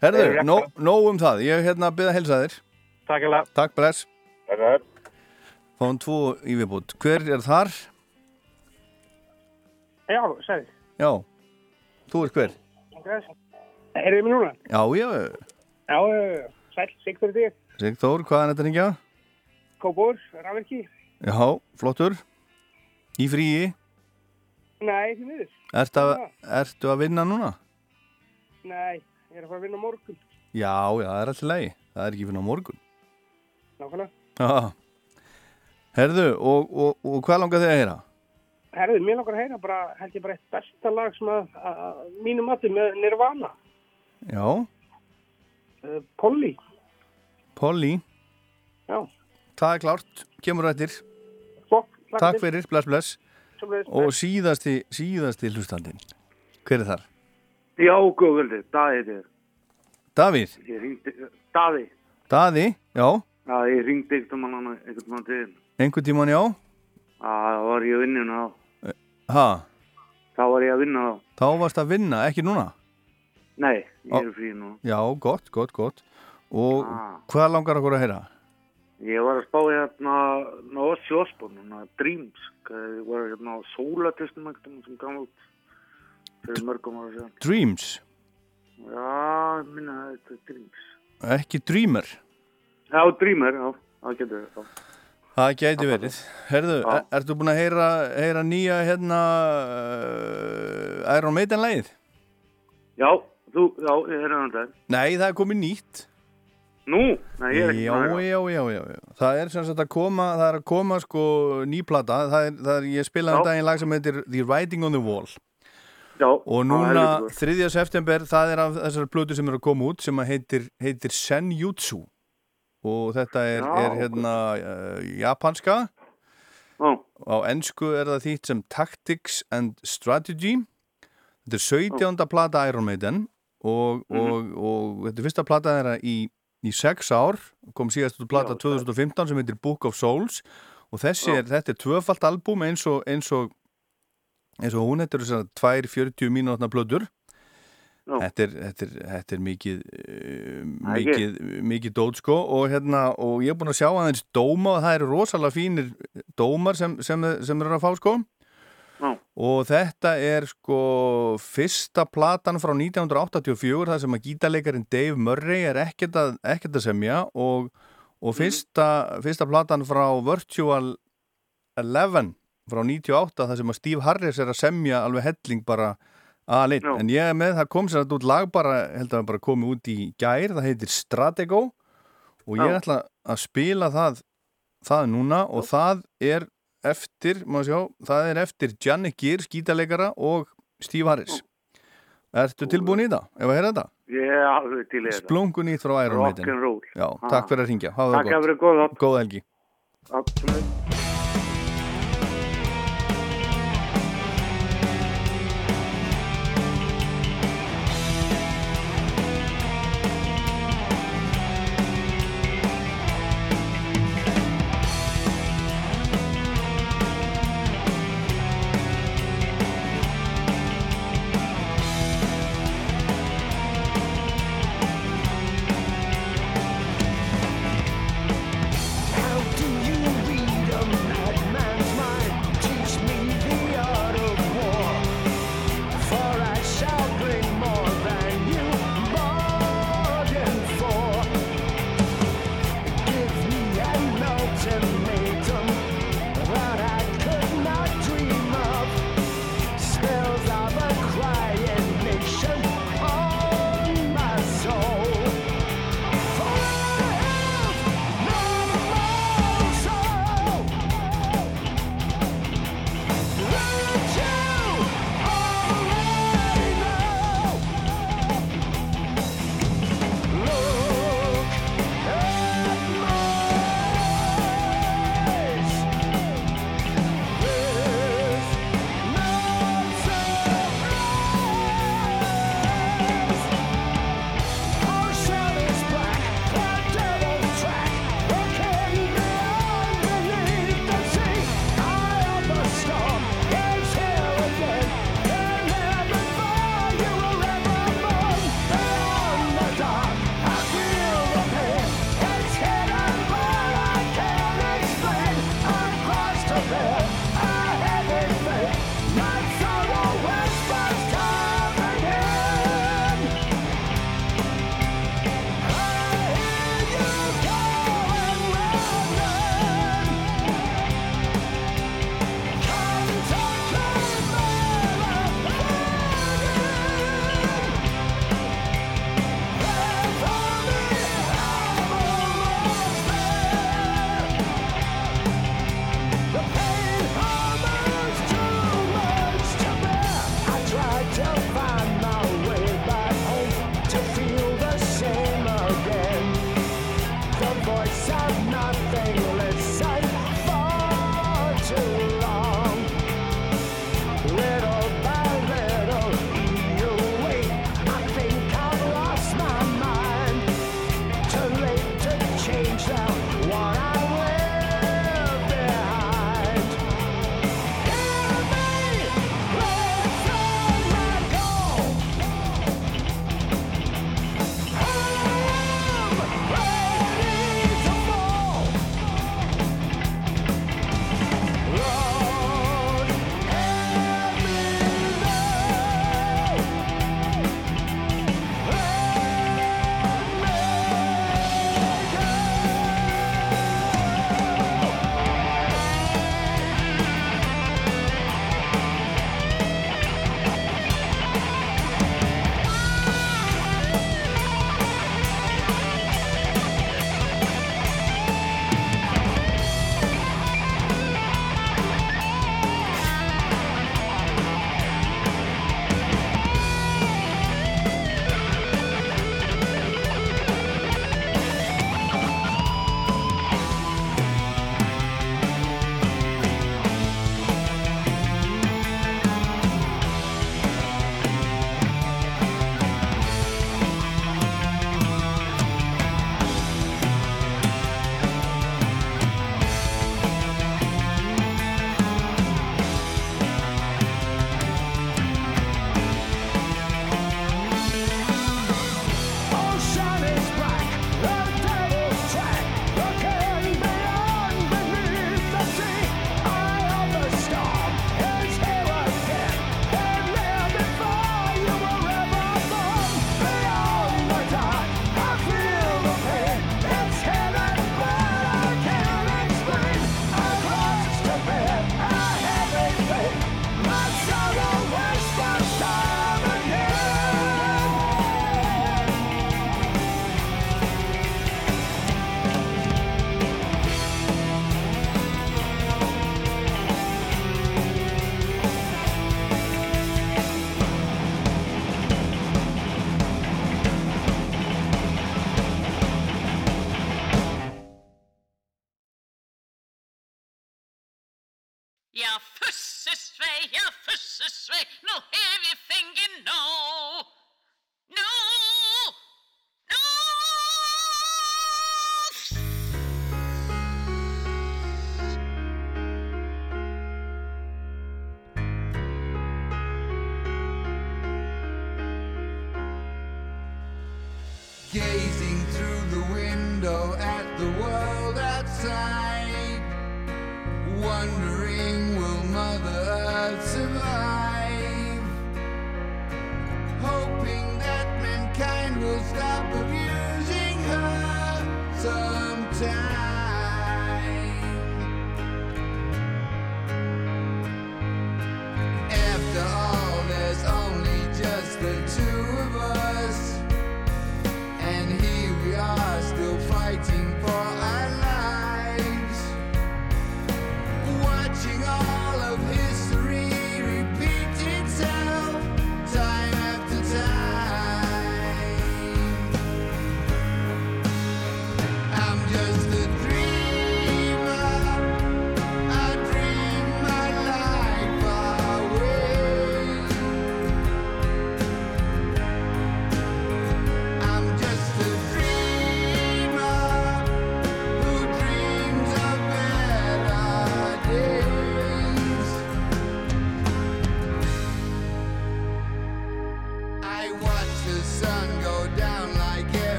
Það er Herðu, rétt nó, nóg um það ég hérna byrða að helsa þér Takk alveg. Takk, bless. Fáum tvo í viðbútt Hver er þar? Já, sæði. Já, þú ert hver? Heyrðu mig núna? Já, já, Já, sæl, Sigþór þig. Sigþór, hvað er þetta ringja? Kópór, rafverki. Já, flottur Í fríi Nei, því miður. Ertu að, ertu að vinna núna? Nei, ég er að fara að vinna morgun. Já, já, það er alltaf leið Það er ekki fyrir á morgun Nákvæmlega. Já Herðu, og, og, og hvað langar þið að heyra? Herðu, mér langar að heyra bara, held ég bara eitt besta lag sem að, að, að mínu mati með Nirvana. Já, Uh, Polly. Polly Já. Það er klárt, kemur rættir Flott, Takk fyrir, bless, bless Sömuleiðis, Og síðasti, síðasti hlustandinn Hver er þar? Já, góðvöldi, Davíð. Davíð? Ég ringdi, Daví. Daði, já, Já, ég ringdi einhvern mann einhvern mann til. einhvern tíman já Það var ég að vinna hérna þá. Ha, Þá var ég að vinna þá. þá varst að vinna, ekki núna? Nei, ég er frí nú. Já, gott, gott, gott Og Ah. hvað langar okkur að heyra? Ég var að spá hérna Osborn, hérna Dreams. Ég var hérna á Sólatistum sem gaf út fyrir mörgum ára síðan. Dreams, Já, minna þetta er Dreams. ekki Dreamer Já, Dreamer, já, það getur við, já. Það gæti verið. Herðu, er, ertu búin að heyra, heyra nýja hérna uh, Iron Maiden lagið? Já, þú, já, ég er hann það. Nei, það er komið nýtt. Nú, nei, ég er ekki já, búin að já, já, já, já. Það er sem sagt að koma, það er að koma sko nýplata, það er, það er ég spilaði um daginn lag sem heitir The Writing on the Wall. Já. Og núna 3. september, það er af þessar plötu sem eru að koma út sem heitir, heitir Senjutsu. Og þetta er, Já, er hérna uh, japanska. Já. Á ennsku er það þýtt sem Tactics and Strategy. Þetta er 17. plata Iron Maiden og, Mhm. og, og þetta er fyrsta plata þeirra í, í sex ár, kom síðast út plata 2015 sem heitir Book of Souls. Og þessi er, þetta er tvöfalt albúm eins og eins og, eins og hún, þetta eru þessar 2-40 mínútna plötur. Þetta er, þetta, er, þetta er mikið ekki. mikið, mikið dót sko. Og hérna og ég er búin að sjá aðeins dóma og það eru rosalega fínir dómar sem, sem, sem eru að fá sko Já. og þetta er sko fyrsta platan frá 1984 þar sem að gítarleikarin Dave Murray er ekkert að, ekkert að semja og, og fyrsta, fyrsta platan frá Virtual 11 frá 98 þar sem að Steve Harris er að semja alveg helling bara aðlitt, en ég er með, það kom sér að út lag bara, held að bara komið út í gær það heitir Stratego og ég Já. ætla að spila það það núna og það er eftir, má sjá, það er eftir Gianni Gir, skítalegara og Steve Harris Ertu tilbúin í það, ef að heyra þetta? Ég er alveg til í þetta. Splungun frá Iron Maiden Rock'n'roll. Já, takk fyrir að ringja, Takk það fyrir gott góða. Góða helgi Absolutt.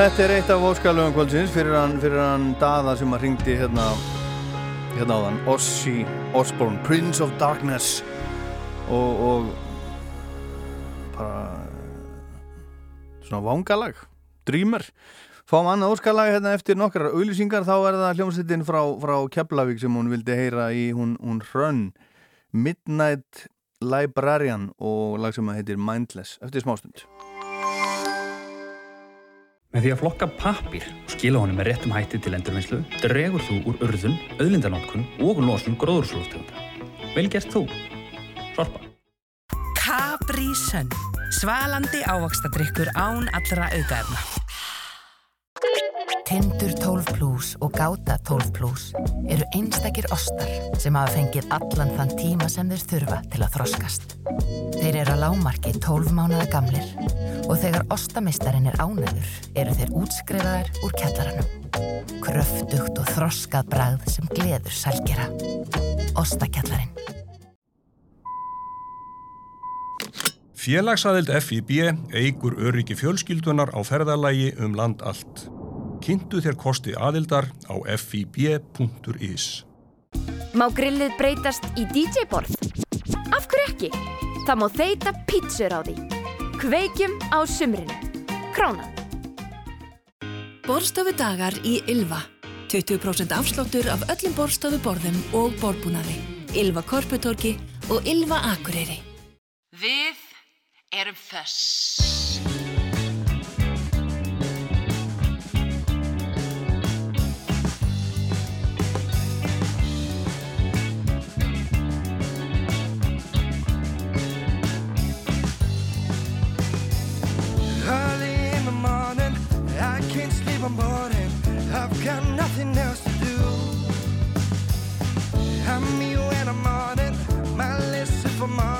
Þetta er eitt af óskalöfum kvöldsins fyrir hann, fyrir hann daða sem að ringdi hérna, hérna á þann Ossi Osborn, Prince of Darkness. Og, og bara svona vangalag, drýmer Fáum annað óskalag hérna eftir nokkrar auðlýsingar, þá er það hljómsveitin frá, frá Keflavík sem hún vildi heyra í. Hún, hún hrönn Midnight Librarian og lag sem heitir Mindless. Eftir smástund. Með því að flokka pappir og skila honum með réttum hætti til endurvinnslu dregur þú úr urðun, auðlindanótkun og losun gróðurslóftegunda. Vel gert þú. Sorpa. Capri Sun. Svalandi ávaxtadrykkur án allra aukaefna. Tindur 12 Plus og Gáta 12 Plus eru einstakir ostar sem hafa fengið allan þann tíma sem þeir þurfa til að þroskast. Þeir eru að lámarki 12 mánuða gamlir og þegar ostamistarinn er ánæður eru þeir útskrifaðar úr kjallaranum. Kröftugt og þroskað bragð sem gleður sælgera. Ostakjallarinn. Félagsaðild FIB eigur öryggi fjölskyldunar á ferðalagi um land allt. Kynntu þér kosti aðildar á fib.is. Má grillið breytast í DJ-borð? Af hverju ekki? Það má þeita pítsur á því. Kveikjum á sumrinu. Kránan. Borstofu dagar í Ylva. 20% afsláttur af öllum borstofu borðum og borbúnaði. Ylva Korputorki og Ylva Akureyri. Við erum þess. Can't sleep on boarding. I've got nothing else to do. I'm me when I'm on it. My list, if I'm honest,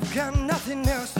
I've got nothing else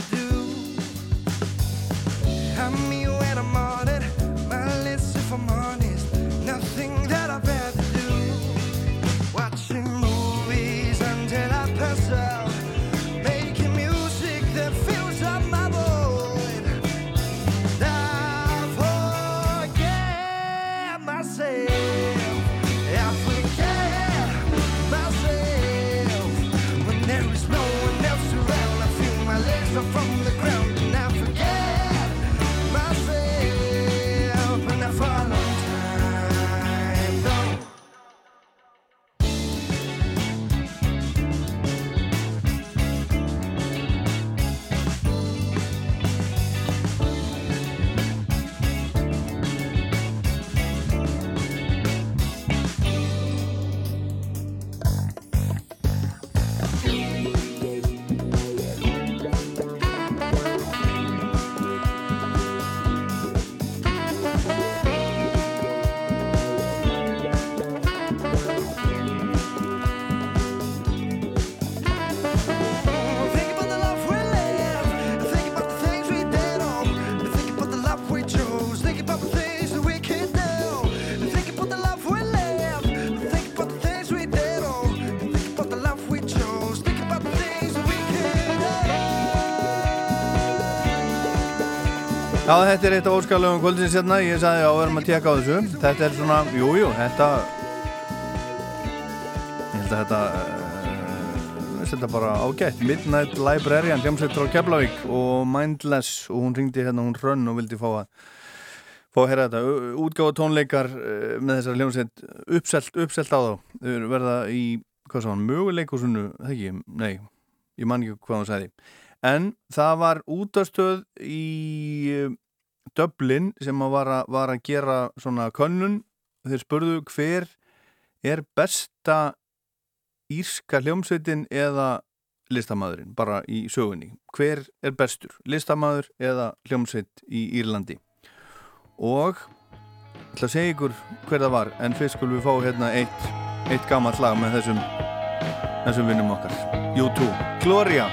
Já, þetta er eitt af óskalöfum kvöldins hérna, ég sagði já, við erum að tjekka á þessu. Þetta er svona, jú, jú, þetta Ég held að þetta uh, Þetta er bara ágætt. Midnight Librarian, hljómsveit frá Keflavík og Mindless. Og hún ringdi hérna, hún hrönn og vildi fá að fá að heyra þetta, útgáða tónleikar uh, með þessar hljómsveit uppselt, uppselt á þá, þau verða í hvað sá hann, möguleikosunu, það ekki? Nei, ég man ekki hvað hann sagði en það var útastöð í uh, Dublin sem var, að var að gera svona könnun, þeir spurðu hver er besta írska hljómsveitin eða listamæðurinn bara í sögunni. Hver er bestur, listamæður eða hljómsveit í Írlandi? Og ég ætla að segja ykkur hver það var en fyrst skulum við fá hérna eitt, eitt gammalt lag með þessum þessum vinnum okkar. U2, Gloria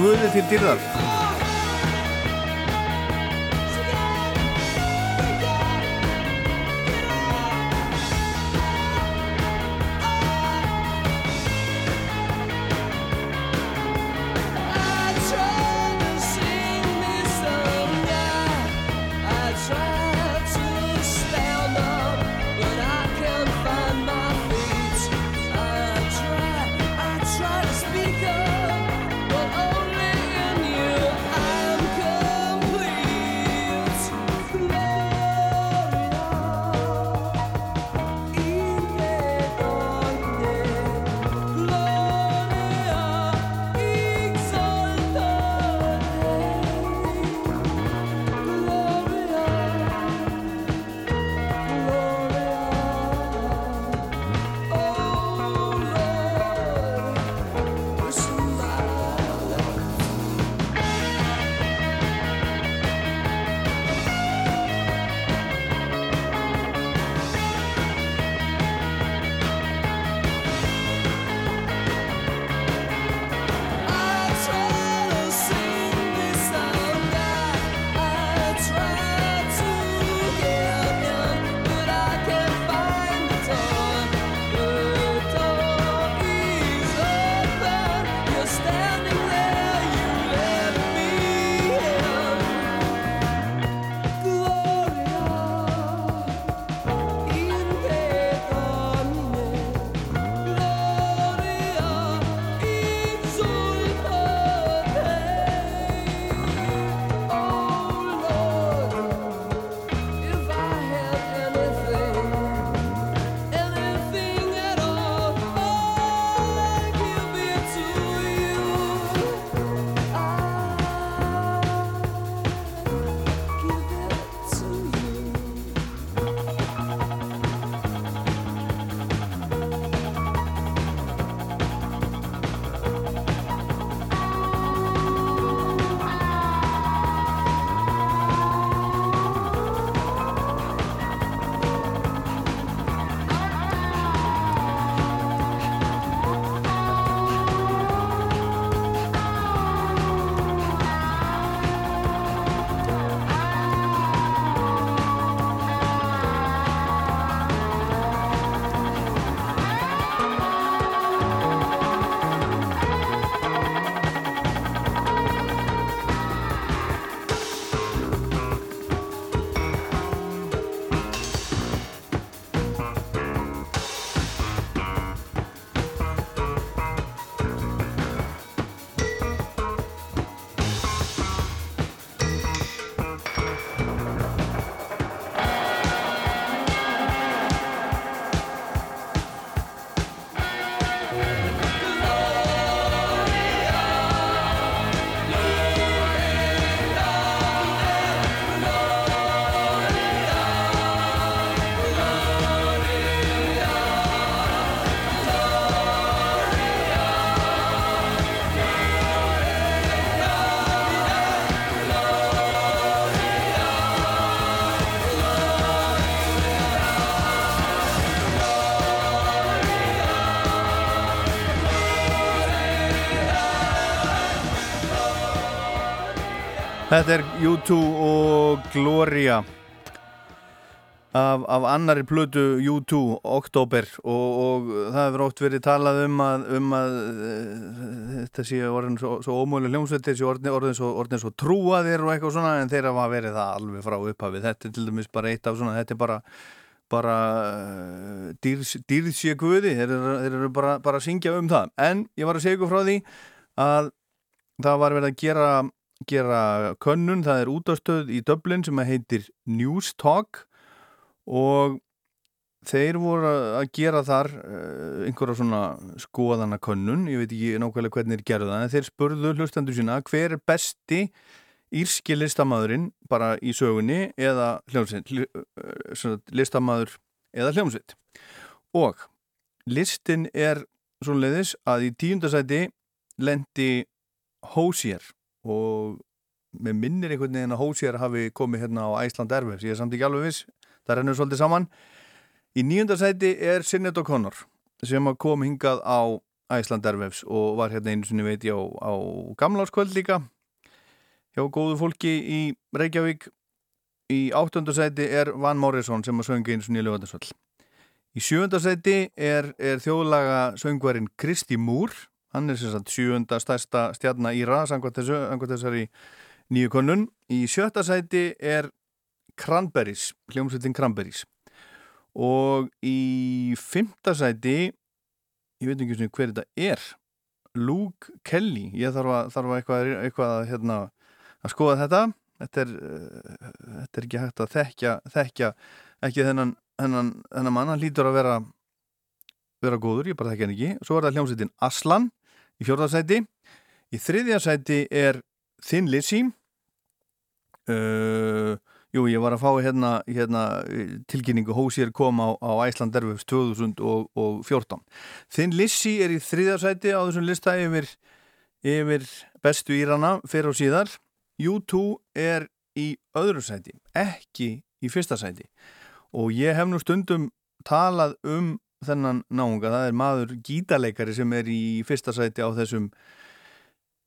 Guði til dyrðar Þetta er U2 og Gloria af, af annari plötu U2, Oktober og, og það hefur oft verið talað um að, um að eh, þetta sé orðin svo, svo ómöguleg hljómsveit þessi orðin, orðin, svo, svo trúaðir og eitthvað svona en þeir hafa verið það alveg frá upphafið þetta er til dæmis bara eitt af svona þetta er bara bara dýrs, dýrsje guði. Þeir þeir eru bara, bara að syngja um það. En ég var að segja ykkur frá því að það var verið að gera gera könnun, það er útastöð í Dublin sem heitir News Talk og þeir voru að gera þar uh, einhverja svona skoðana könnun, ég veit ekki nákvæmlega hvernig þeir gerðu það, en þeir spurðu hlustandur sína hver er besti írski listamæðurinn bara í sögunni eða hljómsveit listamæður eða hljómsveit? Og listin er svoleiðis að í tíundasæti lendi Hósier og með minnir einhvern veginn að Hósier hafi komið hérna á Æsland Erfers, ég er samt ekki alveg viss. Það rennur svolítið saman. Í nýjunda sæti er Sinead O'Connor sem kom hingað á Æsland Erfers og var hérna einu sinni veit ég á, á gamláskvöld líka. Hjá góðu fólki í Reykjavík. Í áttundu sæti er Van Morrison sem að söngi einu sinni í lögatarsvöld í sjönda sæti er, er þjóðlaga söngvarinn Kristi Múr hann er sem sagt sjönda stærsta stjarnar Íra samkvæmt þessu, þessari nýju konun. Í sjötta sæti er Cranberries, hljómsveitin Cranberries. Og í fymta sæti ég veit ekki svona hver þetta er Luke Kelly. Ég þarf að, þarf að eitthvað, eitthvað að, hérna, að skoða þetta. Þetta er, uh, þetta er ekki hægt að þekkja, þekkja ekki þennan, þennan, þennan mann, hann lítur að vera vera góður, ég bara þekkja hann ekki. Svo er það hljómsveitin Aslan í fjórðarsæti í þriðja sæti er Thin Lizzy. Uh, jú, ég var að fá hérna, hérna tilkynningu. Hósir kom á, á Æsland Erfus 2014 Thin Lizzy er í þriðja sæti á þessum lista yfir, yfir bestu írana fyrir og síðar. U2 er í öðru sæti, ekki í fyrsta sæti. Og ég hef nú stundum talað um þennan náunga, það er maður gítarleikari sem er í fyrsta sæti á þessum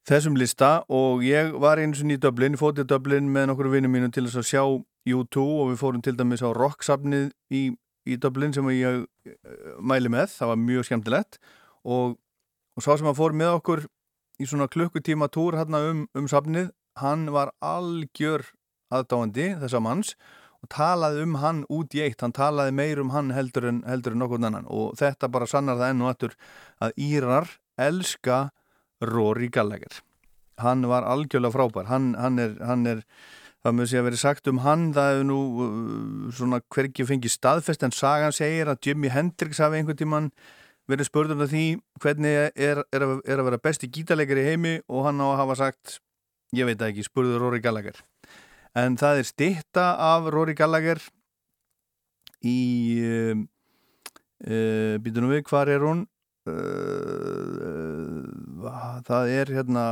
þessum lista og ég var eins og nýjum Dublin, ég fótið Dublin með nokkur vinnum mínum til þess að sjá U2 og við fórum til dæmis á rocksafnið í, í Dublin sem ég uh, mæli með, það var mjög skemmtilegt og, og sá sem að fór með okkur í svona klukkutíma túr hérna um, um safnið, hann var algjör aðdáandi þessa manns og talaði um hann út í eitt, hann talaði meir um hann heldur en, heldur en nokkur annan. Og þetta bara sannar það enn og aftur að Írar elska Rory Gallagher. Hann var algjörlega frábær. Hann, hann er, hann er það með sé að veri sagt um hann það hefur nú uh, svona hverki fengið staðfest en sagan segir að Jimi Hendrix hafi einhvern tíman verið spurður um því hvernig er, er, er að vera besti gítarleikar í heimi og hann á að hafa sagt ég veit ekki, spurður Rory Gallagher en það er stitta af Rory Gallagher í uh, uh, býtunum við, hvar er hún? Uh, það er hérna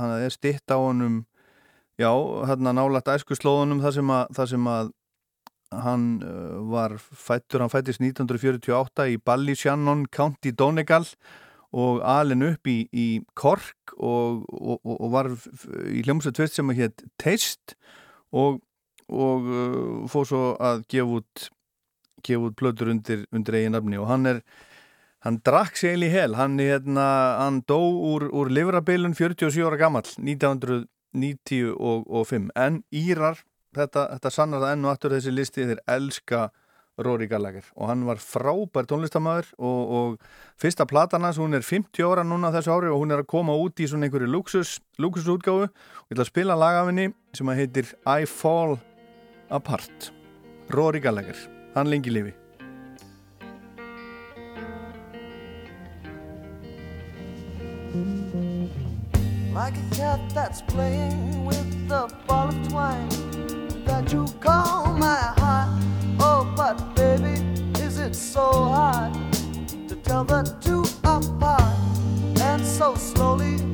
hann er stitt á honum já, hérna nálægt æsku slóðunum þar sem að, þar sem að hann uh, var fættur, hann fættist 1948 í Ballyshannon County Donegal og alin upp í, í Kork og, og, og var í hljómsveit sem að hétt Taste og, og uh, fóð svo að gefa út gefa út plötur undir, undir eigin nafni. Og hann er hann drakk sér í hel, hann, hérna, hann dó úr, úr livrabilun 47 ára gammal 1995 en Írar, þetta, þetta sannar það enn og aftur þessi listi þeir elska Rory Gallagher. Og hann var frábær tónlistamæður og, og fyrsta platan hans, hún er 50 ára núna þessu ári og hún er að koma út í svona einhverju luxus, luxusútgáfu. Og ég ætla að spila lagafinni sem að heitir I Fall Apart. Rory Gallagher, hann lengi lifi. Like a cat that's playing with the ball of twine that you call so hard to tell the two apart? And so slowly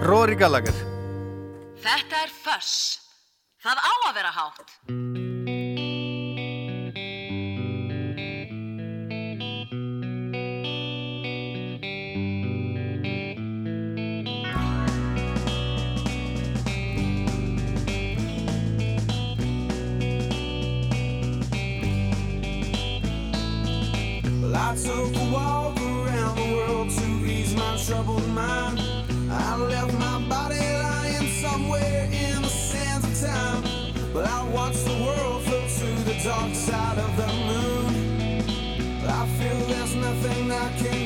Róri Gallagher. Þetta er Föss. Það á að vera hátt. Lots of walk around the world to ease my troubled mind. left my body lying somewhere in the sands of time. but I watch the world float to the dark side of the moon. I feel there's nothing I can.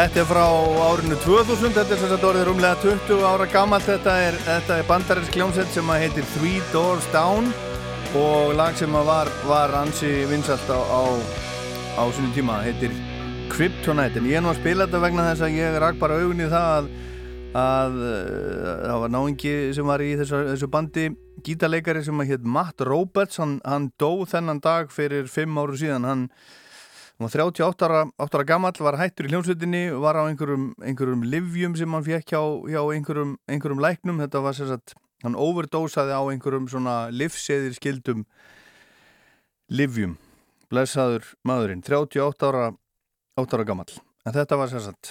Þetta er frá árinu 2000, þetta er sagt orðið rúmlega 20 ára gammalt, þetta er, er bandarinsk hljómsett sem heitir Three Doors Down og lag sem var, var ansi vinsalt á, á, á sínum tíma, heitir Kryptonite, en ég er nú að spila þetta vegna þess að ég rak bara augun í það að, að uh, það var náingi sem var í þessu, þessu bandi gítarleikari sem hétt Matt Roberts, hann, hann dó þennan dag fyrir 5 áru síðan, hann Hann var 38 ára, 8 ára gammal, var hættur í hljómsveitinni, var á einhverjum, einhverjum livjum sem hann fekk hjá, hjá einhverjum, einhverjum læknum. Þetta var sérsagt, hann overdósaði á einhverjum svona livseðir skildum livjum. Blessaður maðurinn, 38 ára, 8 ára gammal. En þetta var sérsagt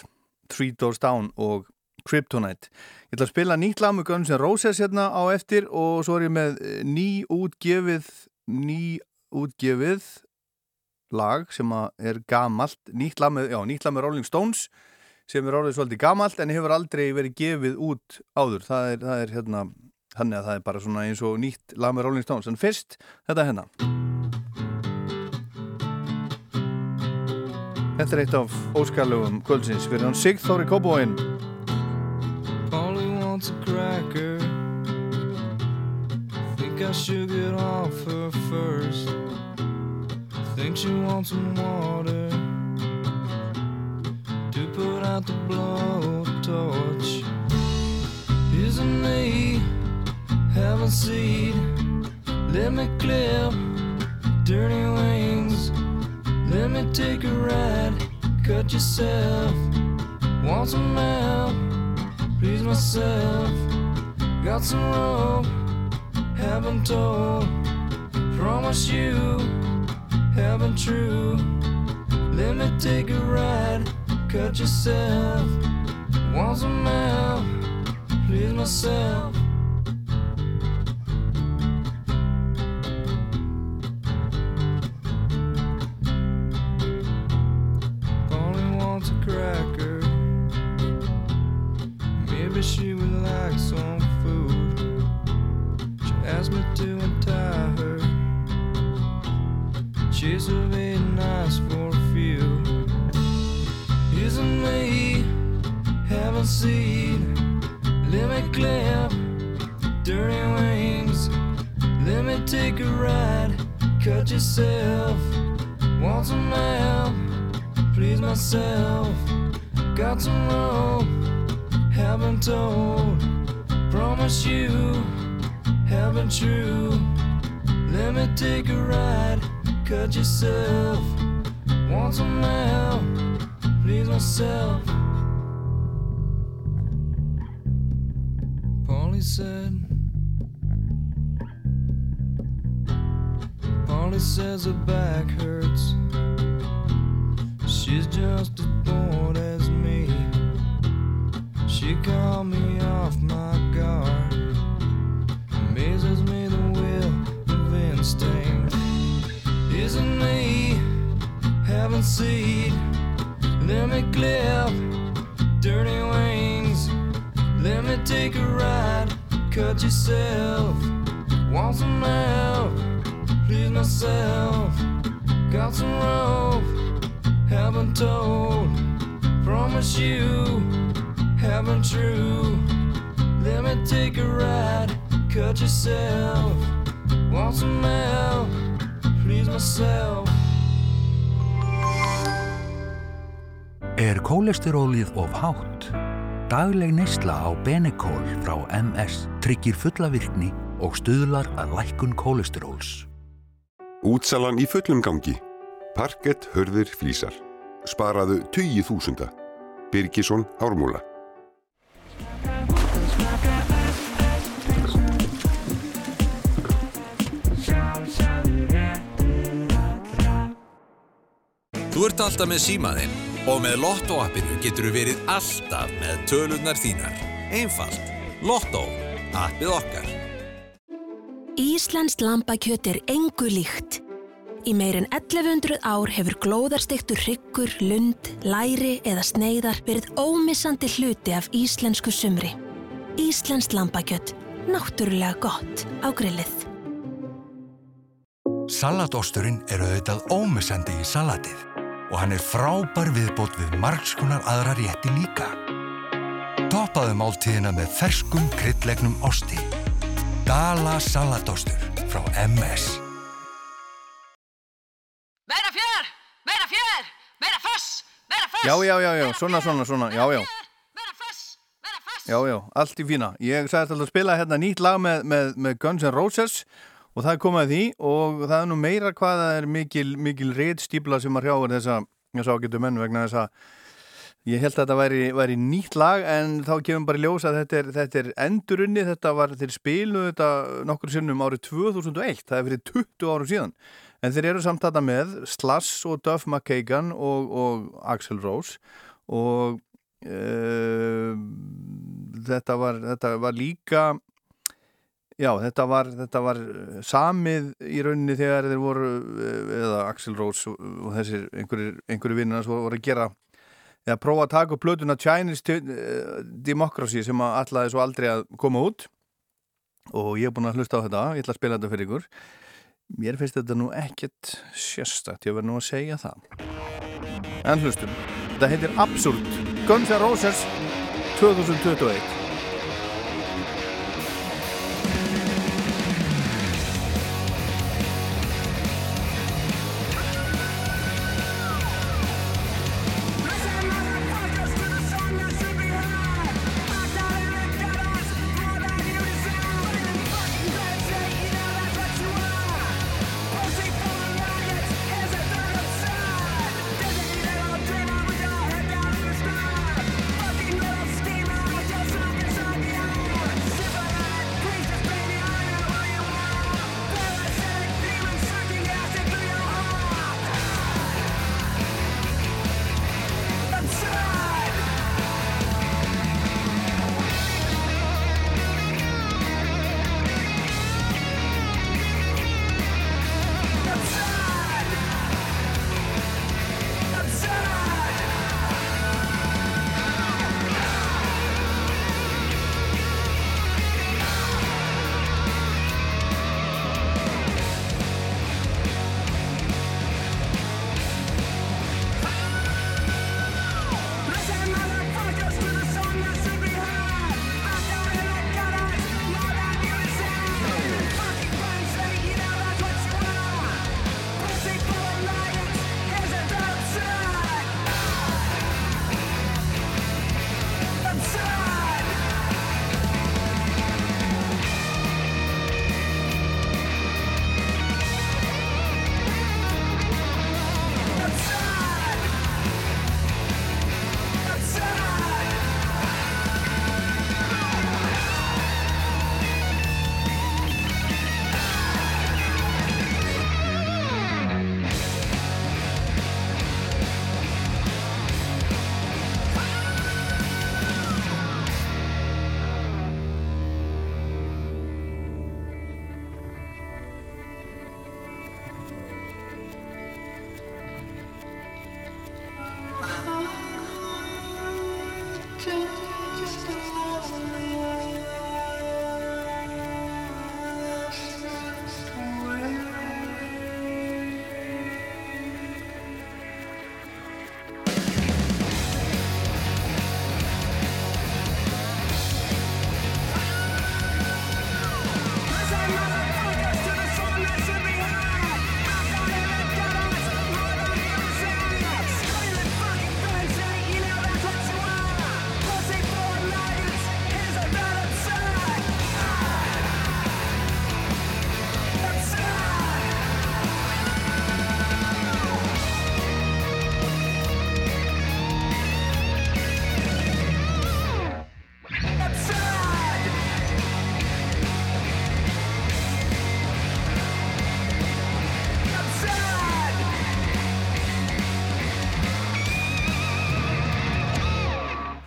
Three Doors Down og Kryptonite. Ég ætla að spila nýtt lag með Guns N' Roses hérna á eftir og svo er ég með ný útgefið, ný útgefið lag sem er gamalt nýtt lag með, já, nýtt lag með Rolling Stones sem er orðið svolítið gamalt en hefur aldrei verið gefið út áður. Það er, það er hérna hann er að það er bara svona eins og nýtt lag með Rolling Stones. En fyrst þetta hérna. Þetta er eitt af óskarlögum kvöldsins. Fyrir hann Sigþóri Kóbóin Only wants a cracker. Think I should get off her first Think she wants some water To put out the blowtorch. Isn't me have a seat Let me clip dirty wings. Let me take a ride. Cut yourself. Want some help? Please myself. Got some rope. Haven't told Promise you Haven't true. Let me take a ride. Cut yourself. Want some help Please myself just so kólesterólið of hátt? Dagleg neysla á Benekól frá MS tryggir fulla virkni og stuðlar að lækkun kólesteróls. Útsalan í fullum gangi. Parkett hörðir flýsar. Sparaðu 20 þúsunda. Birgisson Ármúla. Þú ert alltaf með símaðinn og með Lotto appinu getur þú verið alltaf með tölurnar þínar. Einfalt. Lotto. Appið okkar. Íslandst lambakjöt er engu líkt. Í meirinn 1100 ár hefur glóðarstektur hryggur, lund, læri eða sneiðar verið ómissandi hluti af íslensku sumri. Íslandst lambakjöt. Náttúrulega gott á grillið. Salatosturinn er auðvitað ómissandi í salatið. Og hann er frábær viðbót við margskonar aðra rétti líka. Toppaðu máltíðina með ferskum kryddlegnum osti. Gala salatostur frá MS. Meira fjör! Meira fjör! Meira foss! Meira foss! Já, já, já, já, svona, svona, svona, já, já. Já, já, allt í fína. Ég sagðist alltaf að spila hérna nýtt lag með, með, með Guns N' Roses og það er komið að því og það er nú meira hvað það er mikil, mikil reyðstípla sem að hrjáður þessa, ágættu menn vegna þess að ég held að þetta væri, væri nýtt lag en þá kemur bara í ljós að þetta er, þetta er endurunni, þetta var, þeir spiluðu þetta nokkur sinnum árið 2001, það er fyrir 20 árum síðan. En þeir eru samt þetta með Slash og Duff McKagan og, og Axl Rose og uh, þetta, var, þetta var líka já, þetta var, þetta var samið í rauninni þegar þeir voru eh, eða Axl Rose og, þessir einhverju, svo voru að gera eða prófa að taka upp plötuna Chinese uh, Democracy sem að allaði svo aldrei að koma út. Og ég er búin að hlusta á þetta ég ætla að spila þetta fyrir ykkur. Mér finnst þetta nú ekkert sérstakt ég verð nú að segja það. En hlustum, þetta heitir Absurd Guns N' Roses 2021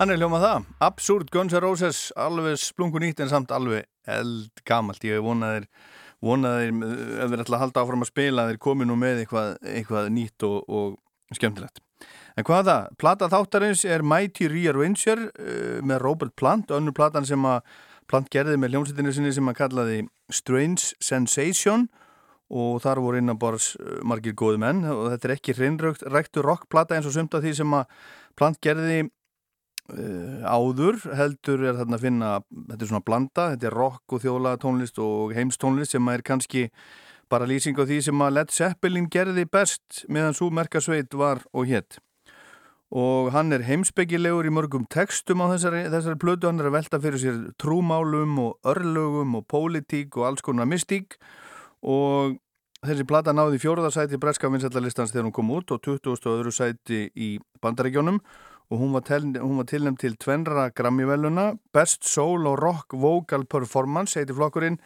Hann er hljómað það, Absurd Guns N' Roses alveg splungun nýtt en samt alveg eldgamalt, ég vonaðir vonaðir, ef þeir ætla að halda áfram að spila þeir komi nú með eitthvað, eitthvað nýtt og, og skemmtilegt. En hvað það, plata þáttarins er Mighty Rearranger uh, með Robert Plant, önnur platan sem að Plant gerði með hljómsveitinu sinni sem að kallaði Strange Sensation. Og þar voru innanbors margir góði menn. Og þetta er ekki hreinræktu rockplata eins og sumt af því sem að plant gerði áður heldur er þarna að finna þetta er svona blanda, þetta er rock og þjóla tónlist og heimstónlist sem er kannski bara lýsing á því sem að Led Zeppelin gerði best meðan svo merkasveit var og hétt og hann er heimsbyggilegur í mörgum textum á þessari, þessari plötu, hann er að velta fyrir sér trúmálum og örlögum og pólitík og alls konar mystík og þessi plata náði fjóruðarsæti breska vinsætlalistans þegar hún kom út og 20. öðru sæti í bandaregjónum og hún var, var tilnæmt til tvenra Grammy-veluna Best Soul og Rock Vocal Performance heiti flokkurinn.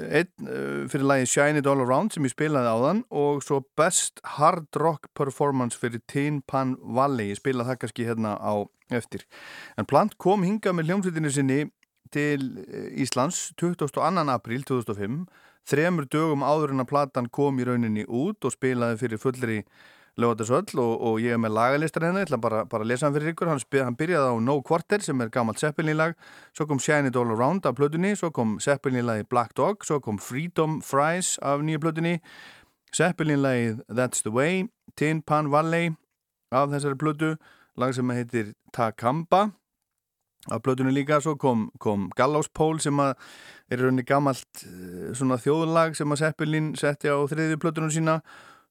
Einn uh, fyrir lagi Shine It All Around sem ég spilaði á þann og svo Best Hard Rock Performance fyrir Tin Pan Valley. Ég spilaði það kannski hérna á eftir. En Plant kom hinga með hljómsveitinu sinni til Íslands 22. apríl 2005 þremur dögum áður en að platan kom í rauninni út og spilaði fyrir fullri lögatarsöll og, og ég er með lagalistar hennar, ég ætla bara, bara að lesa hann fyrir ykkur. Hann, hann byrjaði á No Quarter sem er gammalt Zeppelin lag, svo kom Shine It All Around af plötunni, svo kom Zeppelin lagi Black Dog, svo kom Freedom Fries af nýja plötunni, Zeppelin lagi That's the Way, Tin Pan Valley af þessari plötu. Lag sem heitir Takamba af plötunni líka, svo kom, kom Gallows Pole sem að er rauninni gammalt eh, þjóðlag sem að Zeppelin setti á þriðju plötunum sína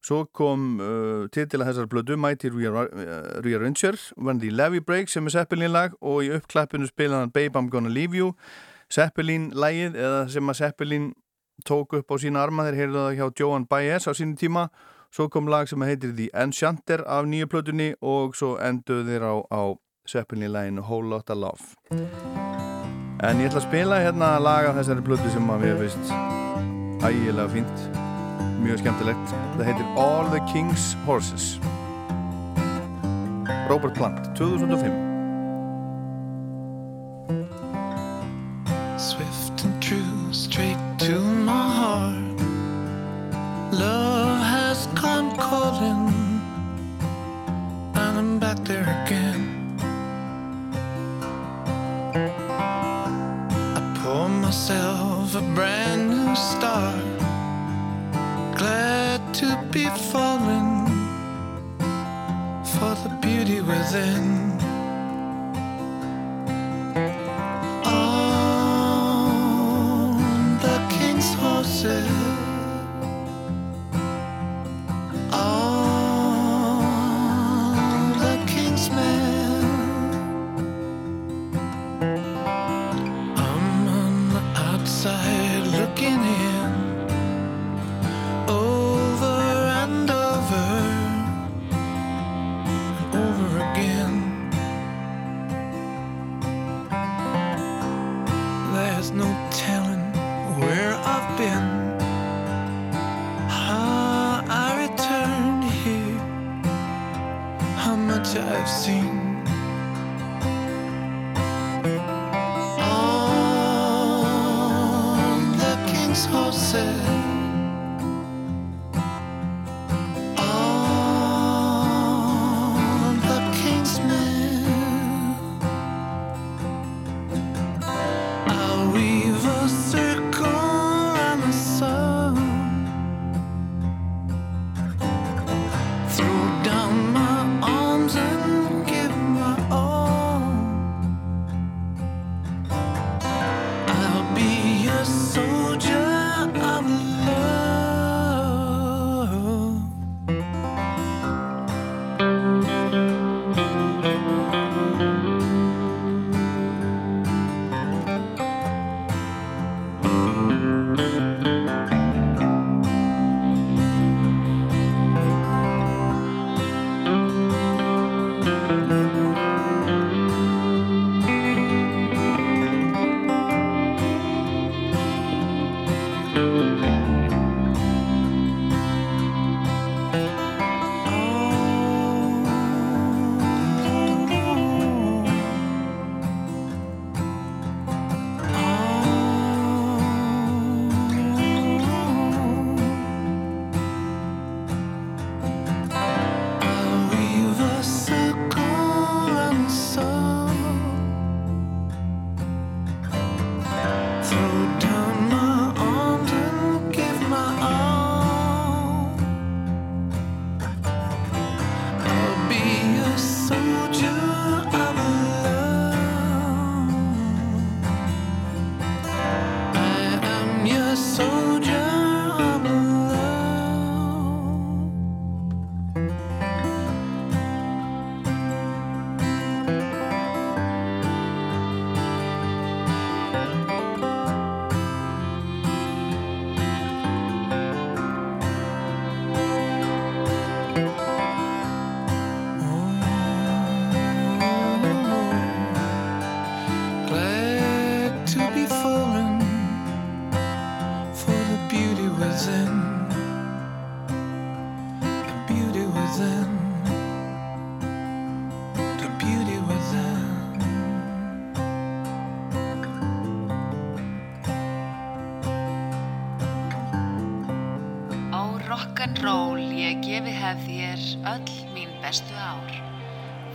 Svo kom uh, titila þessar blödu Mighty Rearranger When the Levy Breaks sem er Zeppelin lag og í uppklappinu spilaðan Babe I'm Gonna Leave You. Zeppelin lagið eða sem að Zeppelin tók upp á sína arma þeir heyrðu það hjá Joan Baez á sínu tíma. Svo kom lag sem heitir The Enchanter af nýju plötunni og svo enduð þeir á, á Zeppelin laginu Whole Lotta Love. En ég ætla að spila hérna lag af þessari plötu sem að við veist ægilega fínt mjög skemmtilegt það heitir All the King's Horses Robert Plant 2005 Swift and true, straight to my heart. Love has come calling, and I'm back there again. I pour myself a brand new start. Glad to be falling for the beauty within. On the king's horses.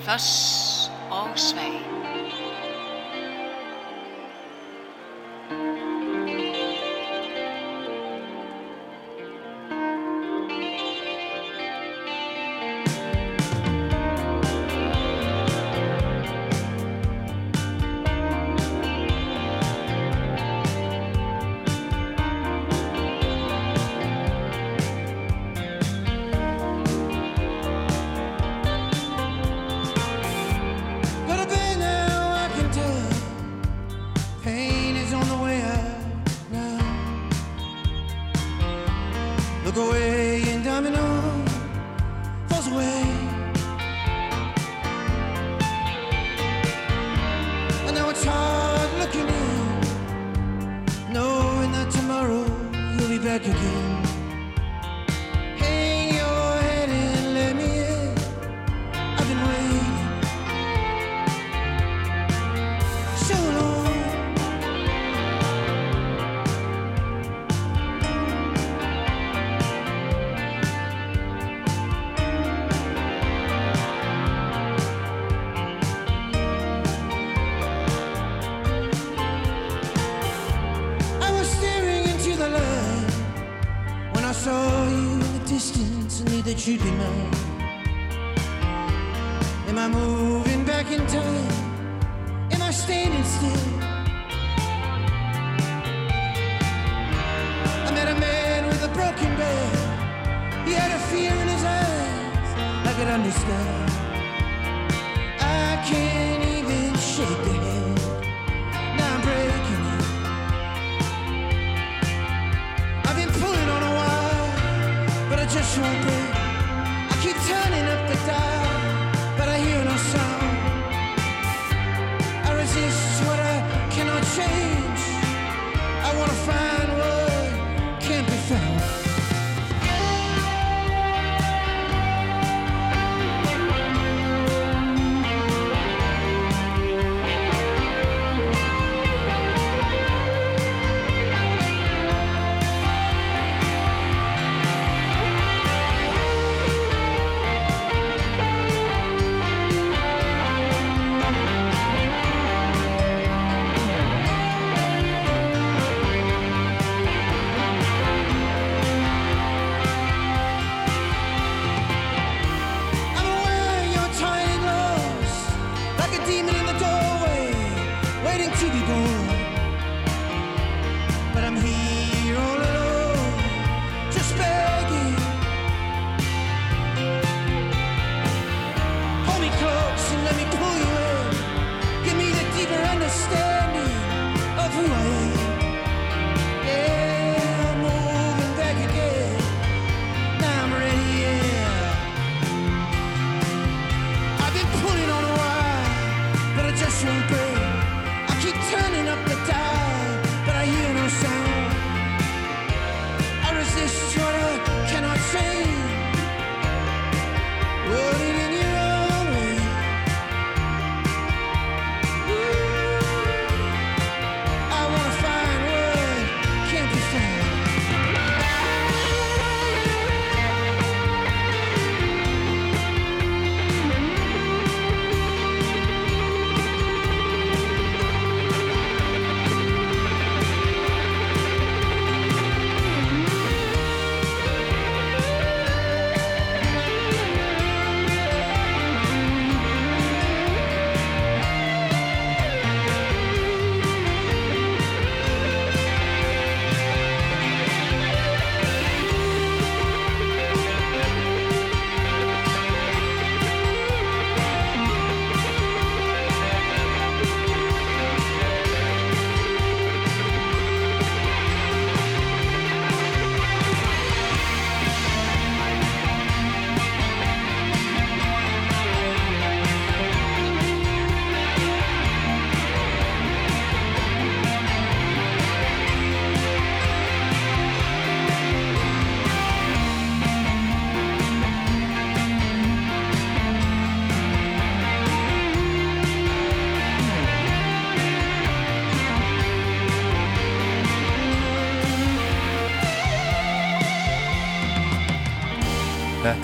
Faz.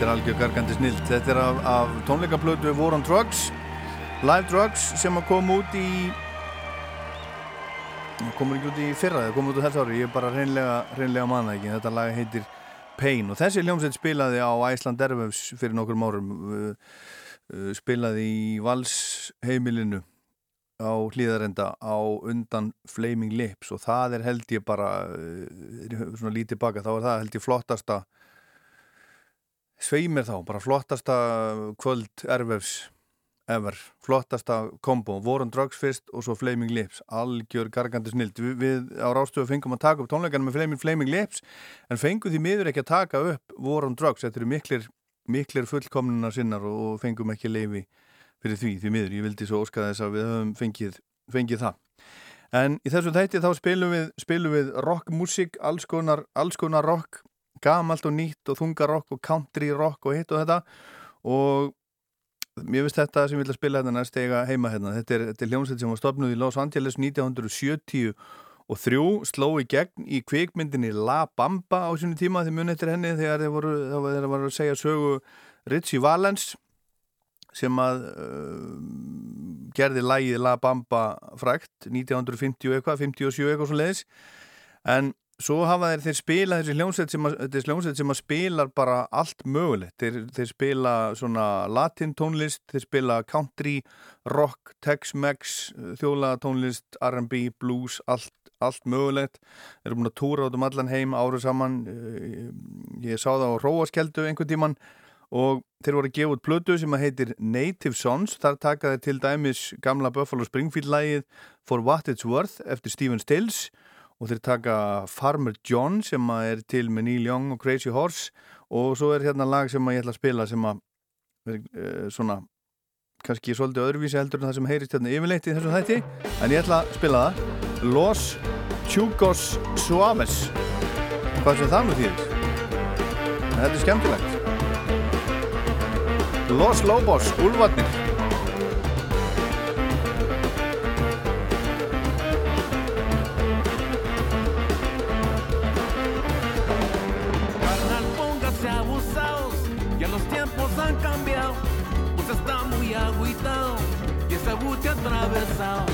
Þetta er algjör gargandi snilt. Þetta er af, af tónleikaplötu War on Drugs, Live Drugs sem að koma út í komur ekki út í fyrra, það komur út á þessu ári, ég er bara reynlega, reynlega manna ekki, þetta lag heitir Pain og þessi hljómsveit spilaði á Æsland Erföfs fyrir nokkrum árum, uh, uh, spilaði í valsheimilinu á hlýðarenda á undan Flaming Lips og það er held ég bara, uh, svona lítið baka, þá er það held ég flottasta sveimir þá, bara flottasta kvöld erfefs ever, flottasta kombo. War on Drugs fyrst og svo Flaming Lips. Algjör gargandi snild. Við, við á rástöfu fengum að taka upp tónleikanum með Flaming, Flaming Lips en fengum því miður ekki að taka upp War on Drugs, þetta eru miklir miklir fullkomnuna sinnar og fengum ekki leifi fyrir því, því miður. Ég vildi svo óska þess að við höfum fengið, fengið það. En í þessu þætti þá spilum við, spilum við rockmusik, alls konar, alls konar rock gamalt og nýtt og þungarokk og country rock og hitt og þetta. Og mér finnst þetta sem ég vil að spila hérna næst eiga heima hérna, þetta er, er hljómsveit sem var stopnuð í Los Angeles 1970 og þrjú sló í gegn í kvikmyndinni La Bamba á sinu tíma því mun eftir henni þegar þeir voru, þeir voru að segja sögu Ritchie Valens sem að uh, gerði lægið La Bamba frækt 1950 eitthvað, 57 eitthvað svo leiðis en svo hafa þeir, þeir spila þessi hljómsveit sem, að- sem að spilar bara allt mögulegt, þeir, þeir spila svona latin tónlist, þeir spila country, rock, tex-mex þjóla tónlist, R&B, blues allt, allt mögulegt. Þeir eru búin að túra át um allan heim árið saman. Eh, ég sá það á Róaskeldu einhvern tíman og þeir voru að gefa út plötu sem að heitir Native Sons, þar taka þeir til dæmis gamla Buffalo Springfield lægið For What It's Worth eftir Stephen Stills. og þeir taka Farmer John sem er til með Neil Young og Crazy Horse. Og svo er hérna lag sem ég ætla að spila sem að er uh, svona kannski svolítið öðruvísi heldur en það sem heyrist hérna yfirleitt í þessu þætti. En ég ætla að spila það. Los Chugos Suaves. Hvað sem það þýðir. En þetta er skemmtilegt. Los Lobos, Úlfarnir y ese buche atravesado.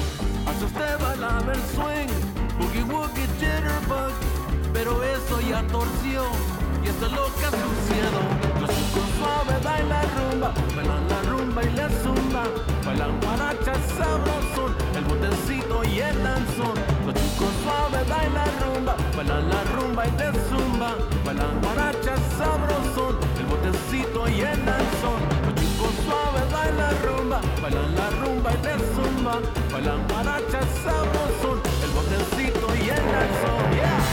Hace usted bailar el swing, boogie woogie jitterbug, pero eso ya torció y esto es lo que ha sucedido. Los chicos suaves bailan rumba, bailan la rumba y la zumba, bailan guaracha sabrosón, el botecito y el danzón. Los chicos suaves bailan rumba, bailan la rumba y la zumba, bailan guaracha sabrosón, el botecito y el danzón. Suaves bailan rumba, bailan la rumba y la zumba, bailan guaracha sabrosón, el botecito y el danzón. Yeah.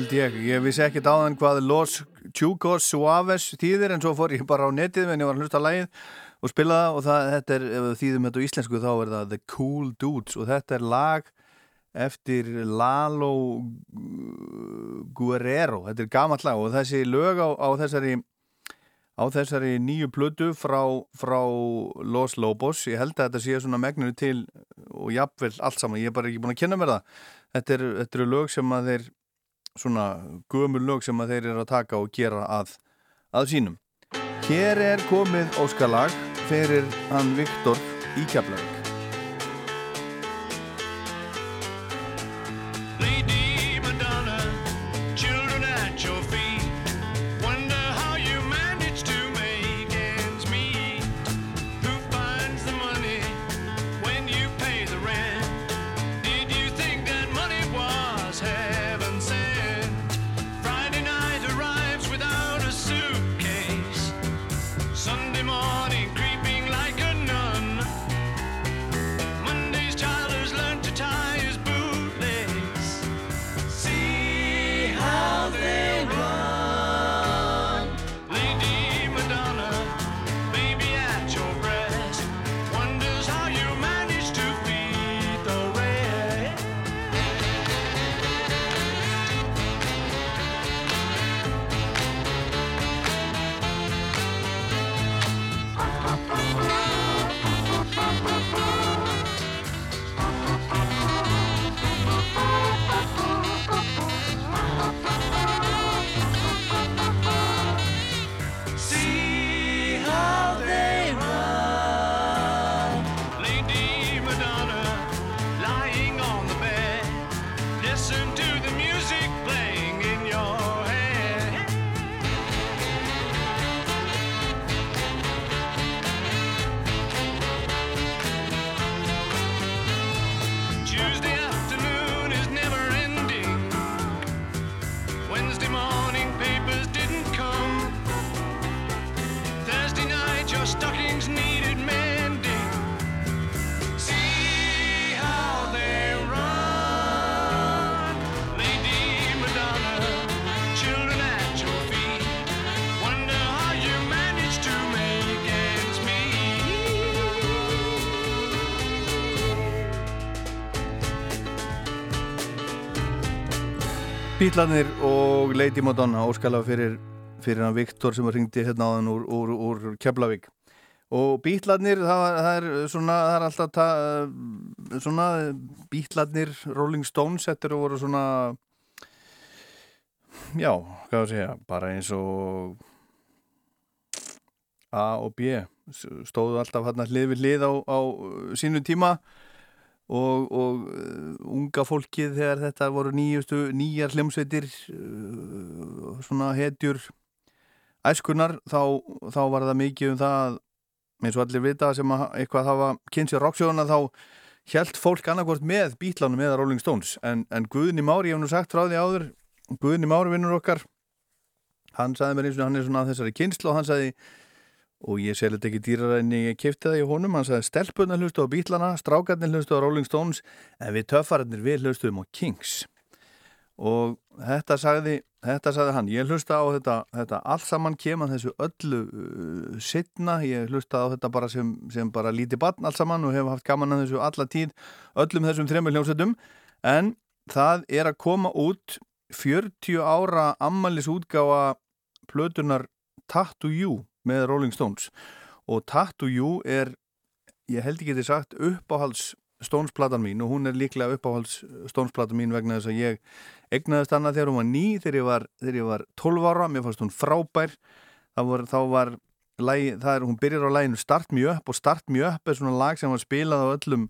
Held ég. Ég vissi ekkert áðan hvað Los Chugos Suaves þýðir en svo fór ég bara á netið en ég var að hlusta að lægið og spila það og það, þetta er, ef við þýðum þetta á íslensku þá er það The Cool Dudes og þetta er lag eftir Lalo Guerrero, þetta er gamalt lag og þessi lög á, á þessari á þessari nýju plötu frá, frá Los Lobos ég held að þetta sé svona megninu til og jafnvel allt saman, ég er bara ekki búin að kynna mér það. Þetta eru er lög sem að þeir svona gömur lög sem að þeir eru að taka og gera að, að sínum. Hér er komið óskalag fyrir hann Viktor í Bílarnir og Lady Madonna óskala fyrir, fyrir hann Viktor sem var hringdi hérna áðan úr, úr, úr Keflavík. Og bílarnir það, það er svona það er alltaf ta, svona bílarnir Rolling Stones þetta eru voru svona já, hvað að segja bara eins og A og B. Stóðu alltaf hérna hlið við hlið á, á sínu tíma og, og uh, unga fólkið þegar þetta voru nýjustu, nýjar hljómsveitir uh, svona hetjur æskunar þá, þá var það mikið um það eins og allir vita sem að eitthvað hafa kynnt sér rocksjóðuna þá hjælt fólk annarkvort með bítlánum eða Rolling Stones. En, en Guðni Mári, ég hef nú sagt frá því áður Guðni Mári vinnur okkar hann sagði mér eins og hann er svona þessari kynslu og hann sagði og ég sel þetta ekki dýrar en ég kefti það í honum. Hann sagði stelpunna hlustu á bítlana strákarnir hlustu á Rolling Stones en við töffararnir við hlustum á Kings. Og þetta sagði þetta sagði hann, ég hlusta á þetta, þetta allt saman kemur þessu öllu uh, setna, ég hlusta á þetta bara sem, sem bara lítið barn allt saman og hef haft gaman að þessu alla tíð öllum þessum þremur hljómsveitum. En það er að koma út 40 ára ammælis útgáfa plötunar Tattoo You með Rolling Stones. Og Tattoo You er ég held ekki þið sagt uppáhalds Stones platan mín og hún er líklega uppáhalds Stones platan mín vegna þess að ég egnaðist hana þegar hún var ný þegar ég var, þegar ég var 12 ára, mér fannst hún frábær. Var, þá var lagi, er, hún byrjar á læginu Start Me Up og Start Me Up er svona lag sem var spilað á öllum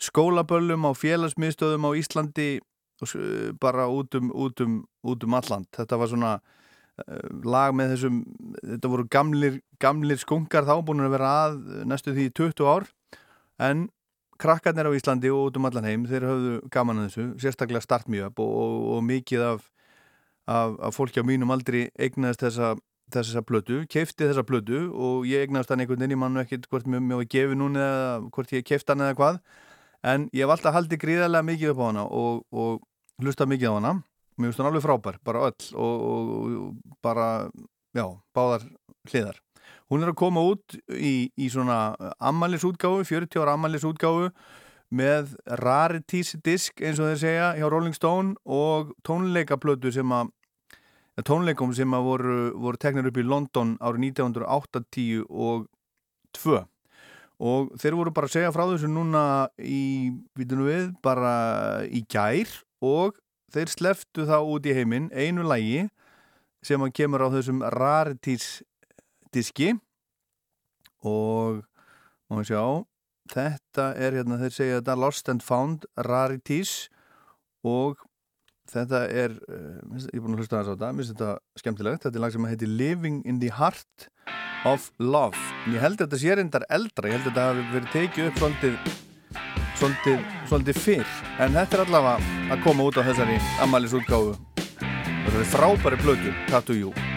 skólaböllum á félagsmiðstöðum á Íslandi bara út um, út um, út um alland þetta var svona lag með þessum þetta voru gamlir, gamlir skunkar þá búin að vera að næstu því í 20 ár. En krakkarnir á Íslandi og út um allan heim þeir höfðu gaman að þessu, sérstaklega Start Me Up og, og, og mikið af, af, af fólki á mínum aldrei eignaðist þessa, þessa plötu, keifti þessa plötu og ég eignaðist hann einhvern veginn, ég mann ekkert hvort mér, mér var gefið núna eða hvort ég keifti hann eða hvað. En ég hef alltaf haldið gríðarlega mikið upp á hana og, og hlusta mikið á hana Mér finnst hún alveg frábær, bara öll og, og, og bara, já, báðar hliðar. Hún er að koma út í, í svona ammælisútgáfu, 40 ára ammælisútgáfu með rarities disk eins og þeir segja hjá Rolling Stone og tónleikaplötu sem að tónleikum sem að voru, voru teknir upp í London árið 1980 og 2 og þeir voru bara að segja frá þessu núna í, við, bara í gær og þeir sleftu það út í heiminn einu lægi sem að kemur á þessum rarities diski. Og má við sjá þetta er hérna, þeir segja þetta Lost and Found Rarities og þetta er uh, ég er búin að hlusta þess á þetta, mér finnst þetta skemmtilegt. Þetta er lag sem heitir Living in the Heart of Love. En ég held að þetta sé reyndar eldra, ég held að þetta hafi verið tekið upp svolítið svolítið, svolítið fyrr. En þetta er allavega að koma út á þessari þetta er frábæri blötu, Tattoo You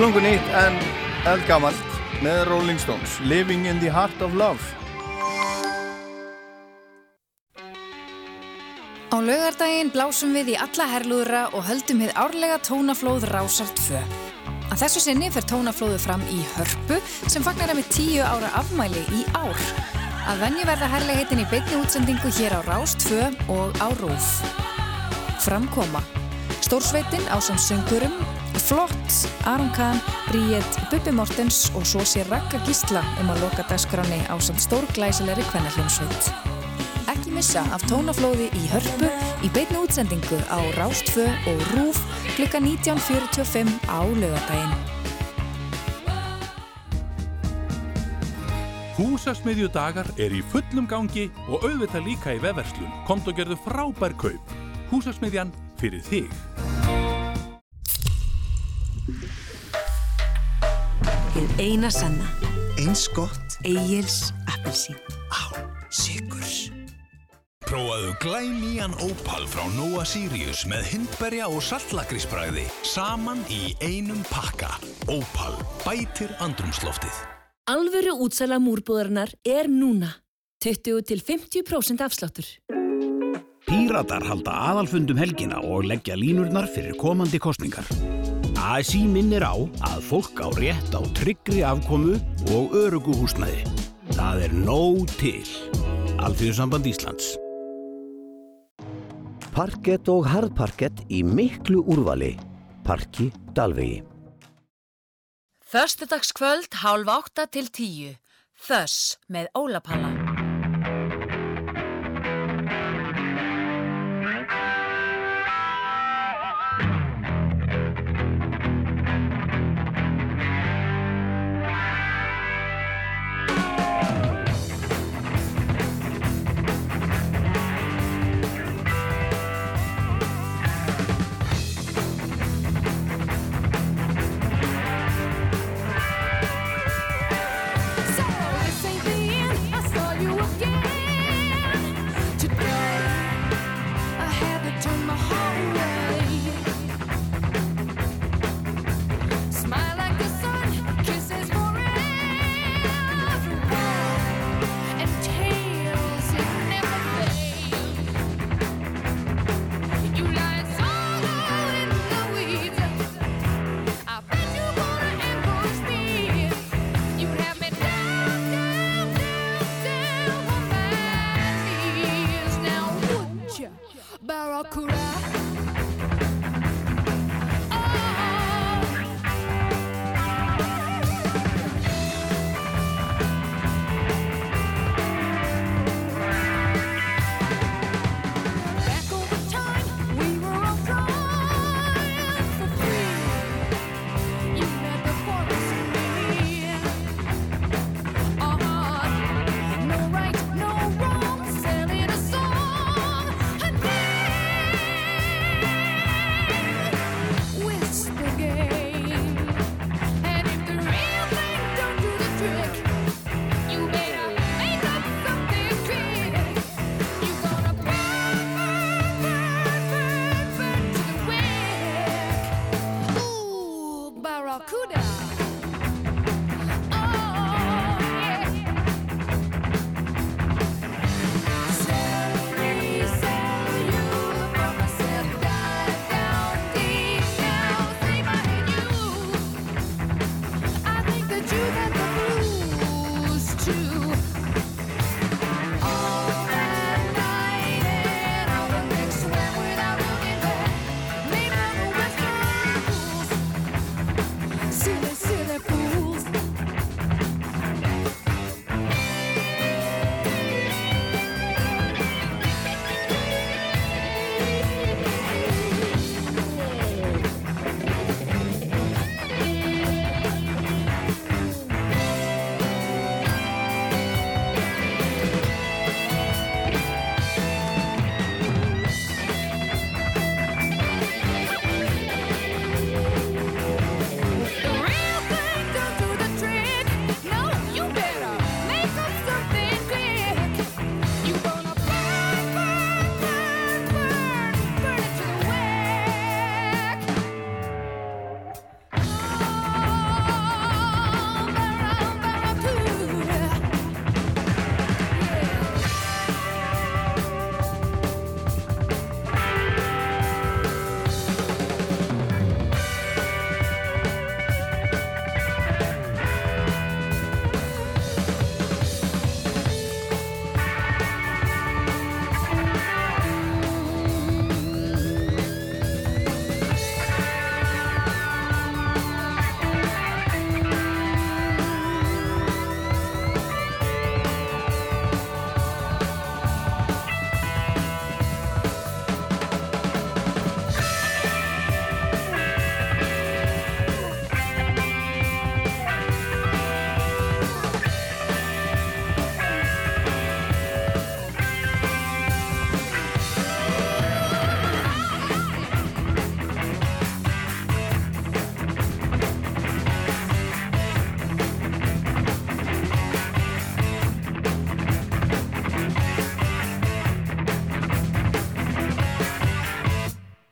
Splungun nýtt en eldgamalt með Rolling Stones Living in the Heart of Love Á laugardaginn blásum við í alla herlúðra og höldum við árlega tónaflóð Rásar 2. Að þessu sinni fer tónaflóðu fram í Hörpu sem fagnar með tíu ára afmæli í ár. Að venju verða herleiheitin í beinni útsendingu hér á Rás 2 og á Rúf. Framkoma. Stórsveitin á samsöngurum, Flott, Aron Kahn, Bríett, Bubbi Mortens og svo sé Ragga Gísla um að loka dagskráni á samt stórglæsilegri kvennarhljómsveit. Ekki missa af tónaflóði í hörpu í beinni útsendingu á Rástfö og Rúf klukka 19.45 á lögadaginn. Húsasmiðjudagar er í fullum gangi og auðvitað líka í vefverslun. Komt og gerðu frábær kaup. Húsasmiðjan fyrir þig. Eina sanna. Eins gott. Egil's appelsín. Á, sigurs. Prófaðu glænýjan Opal frá Nova Sirius með hindberja og saltlakrísbræði saman í einum pakka. Opal bætir andrumsloftið. Alvöru útsala múrbúðarinnar er núna. 20-50% afsláttur. Píratar halda aðalfundum helgina og leggja línurnar fyrir komandi kostningar. ASI minnir á að fólk á rétt á tryggri afkomu og örugu húsnæði. Það er nóg til. Alþjóðsamband Íslands. Parkett og harðparkett í miklu úrvali. Parki Dalvegi. Föstudagskvöld hálf átta til tíu. Þöss með Ólapalla. So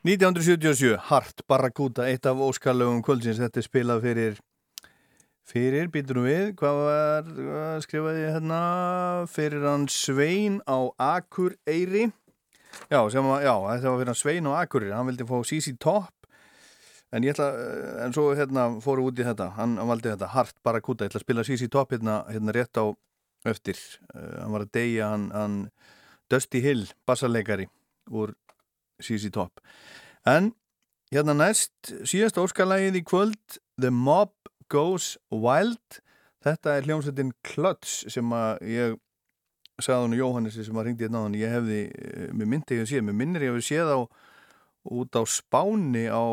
1977, Hart Barracuda, eitt af óskalögum kvöldsins, þetta er spilað fyrir, fyrir, býtum við, hvað var, hvað skrifaði ég hérna, fyrir hann Svein á Akureyri, já, sem var, já, þetta var fyrir hann Svein á Akureyri, hann vildi fá CC Top, en ég ætla, eh, en svo hérna fóru út í þetta, hann, hann valdi þetta, Hart Barracuda, ég ætla að spila CC Top hérna, hérna rétt á eftir, uh, hann var að deyja, hann, hann Dusty Hill, bassarleikari úr CC Top. En hérna næst, síðast óskalagið í kvöld, The Mob Goes Wild. Þetta er hljómsveitin Klöts sem að ég sagði hann Jóhannesi sem að ringdi hérna á hann. Ég hefði, eh, mér myndi ég að sé, mér minnir ég að við séð á út á Spáni á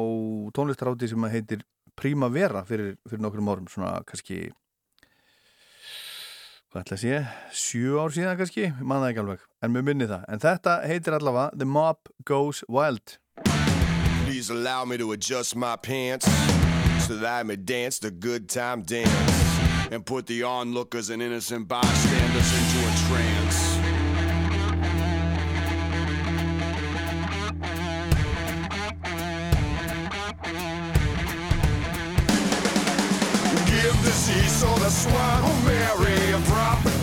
tónlistaráti sem að heitir Primavera fyrir, fyrir nokkrum árum, svona kannski hvað ætla að sé, sjö ár síðan kannski, ég man það ekki alveg, en mér minni það. En þetta heitir allavega The Mob Goes Wild. Please allow me to adjust my pants so that I may dance the good time dance and put the onlookers and innocent bystanders into a trance. Give the sea so the swine marry propagate lies.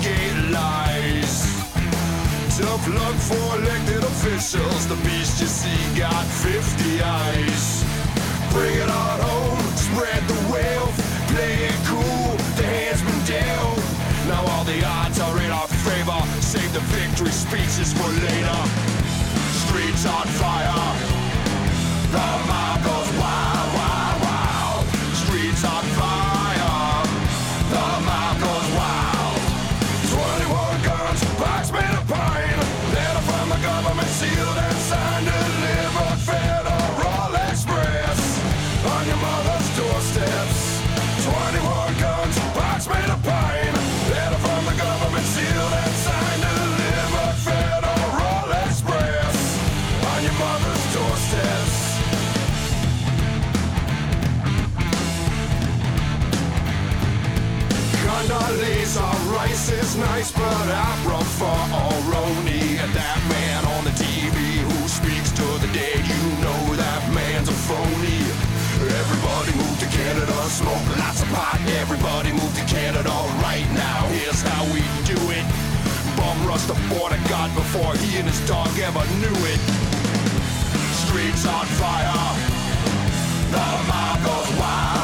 Tough luck for elected officials. The beast you see got 50 eyes. Bring it on home, spread the wealth, play it cool. The hand's been dealt. Now all the odds are in our favor. Save the victory speeches for later. Streets on fire. The mob nice, but I prefer Oroni. And that man on the TV who speaks to the dead, you know that man's a phony. Everybody move to Canada, smoke lots of pot. Everybody move to Canada right now. Here's how we do it. Bum rush the border guard before he and his dog ever knew it. Streets on fire. The mob goes wild,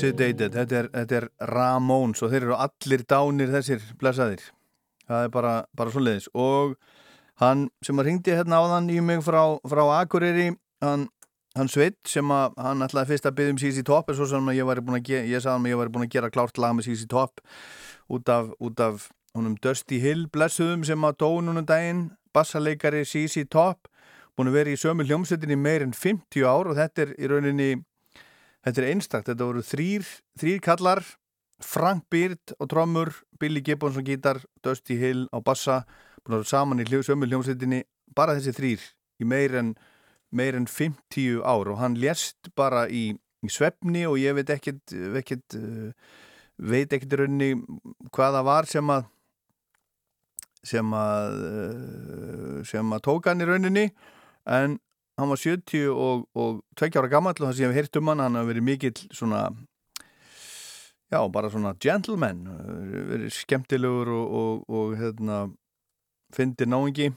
be sedated þetta er, þetta er Ramones og þeir eru allir dánir þessir blessaðir. Það er bara, bara svo leiðis og hann sem að ringdi hérna áðan í mig frá, frá Akureyri hann, hann Sveit sem að hann ætlaði fyrst að byggja um CC Top en svo sem að ég var búin að, ge- ég sagði hann að ég var búin að gera klárt lag með CC Top út af, út af honum Dusty Hill. Blessuðum sem að dó núna um daginn bassaleikari CC Top búin að vera í sömu hljómsveitinni meir en 50 ár og þetta er í rauninni Þetta er einstakt, þetta voru þrýr, þrýr kallar, Frank Beard og trommur, Billy Gibbons og gítar, Dusty Hill á bassa, búin að vera saman í sömu hljómsveitinni, bara þessi þrýr í meir en, meir en 50 ár og hann lést bara í, í svefni og ég veit ekkert, ekkert veit ekkert í rauninni hvað það var sem að sem að sem að tók hann í rauninni en hann var 70 og, og 2 ára gammal og það sem ég hef heyrt um hann hann hafi verið mikill svona já, bara svona gentleman verið skemmtilegur og, og, og hérna fyndir náingi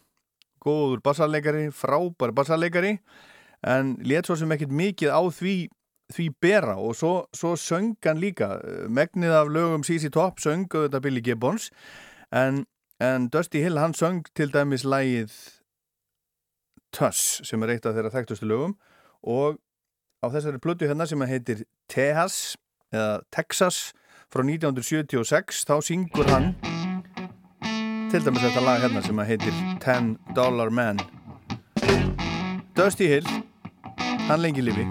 góður bassarleikari, frábær bassarleikari en let svo sem ekkert mikið á því því bera og svo, svo söng hann líka. Megnið af lögum CC Top söng þetta Billy Gibbons en, en Dusty Hill hann söng til dæmis lægið Tuss sem er eitt af þeirra þekktustu lögum. Og á þessari plötu hérna sem heitir Tejas eða Texas frá 1976 þá syngur hann til dæmis þetta lag hérna sem heitir Ten Dollar Man. Dusty Hill hann lengi lifi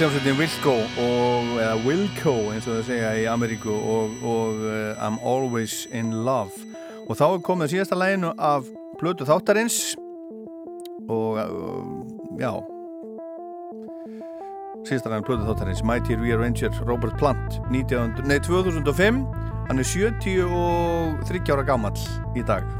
hljómsveitin Wilco og, eða Wilco eins og það segja í Ameríku og, og uh, I'm Always in Love. Og þá er komið síðasta læginu af Plötu Þáttarins. Og uh, já. Síðasta læginu Plötu Þáttarins Mighty Rearranger Robert Plant 19, nei, 2005 hann er 73 ára gammal í dag.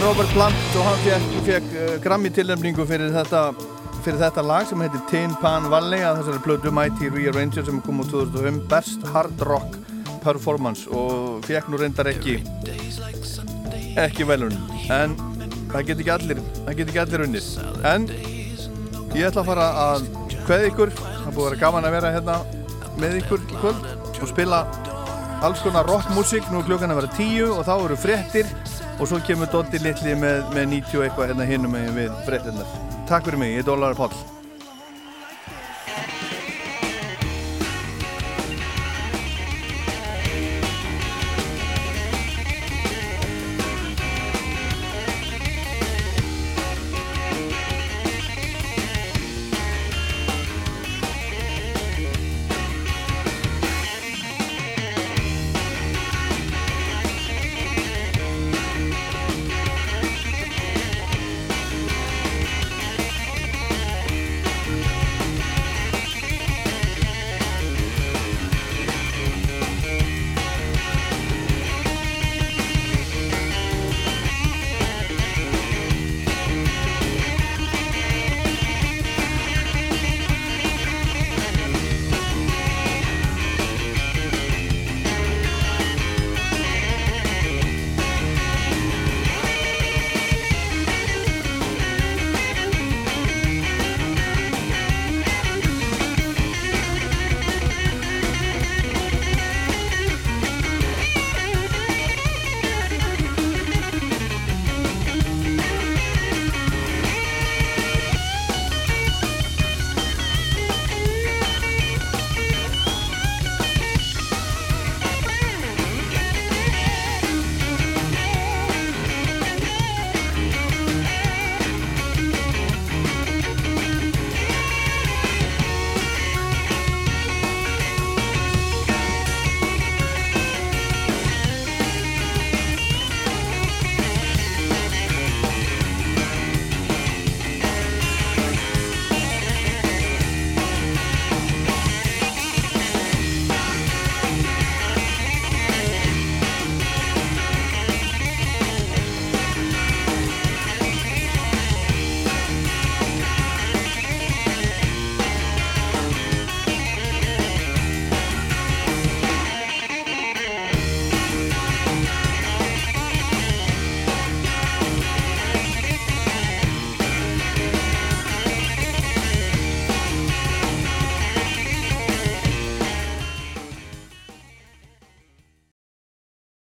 Er Robert Plant og hann fekk, fekk uh, Grammy tilnefningu fyrir þetta, fyrir þetta lag sem heitir Tin Pan Valley að þessari plödu Mighty Rearranger sem kom á 2005 Best Hard Rock Performance og fekk nú reyndar ekki ekki velun. En það get ekki allir það get ekki allir unnið. En ég ætla að fara að kveða ykkur. Það búið að vera gaman að vera hérna með ykkur í kvöld og spila alls konar rockmusik. Nú er klukkan að vera tíu og þá eru fréttir og svo kemur Dotti litli með, með 90 og eitthvað hérna hinum megin við fréttinnar Takk fyrir mig, ég er Dólar Páll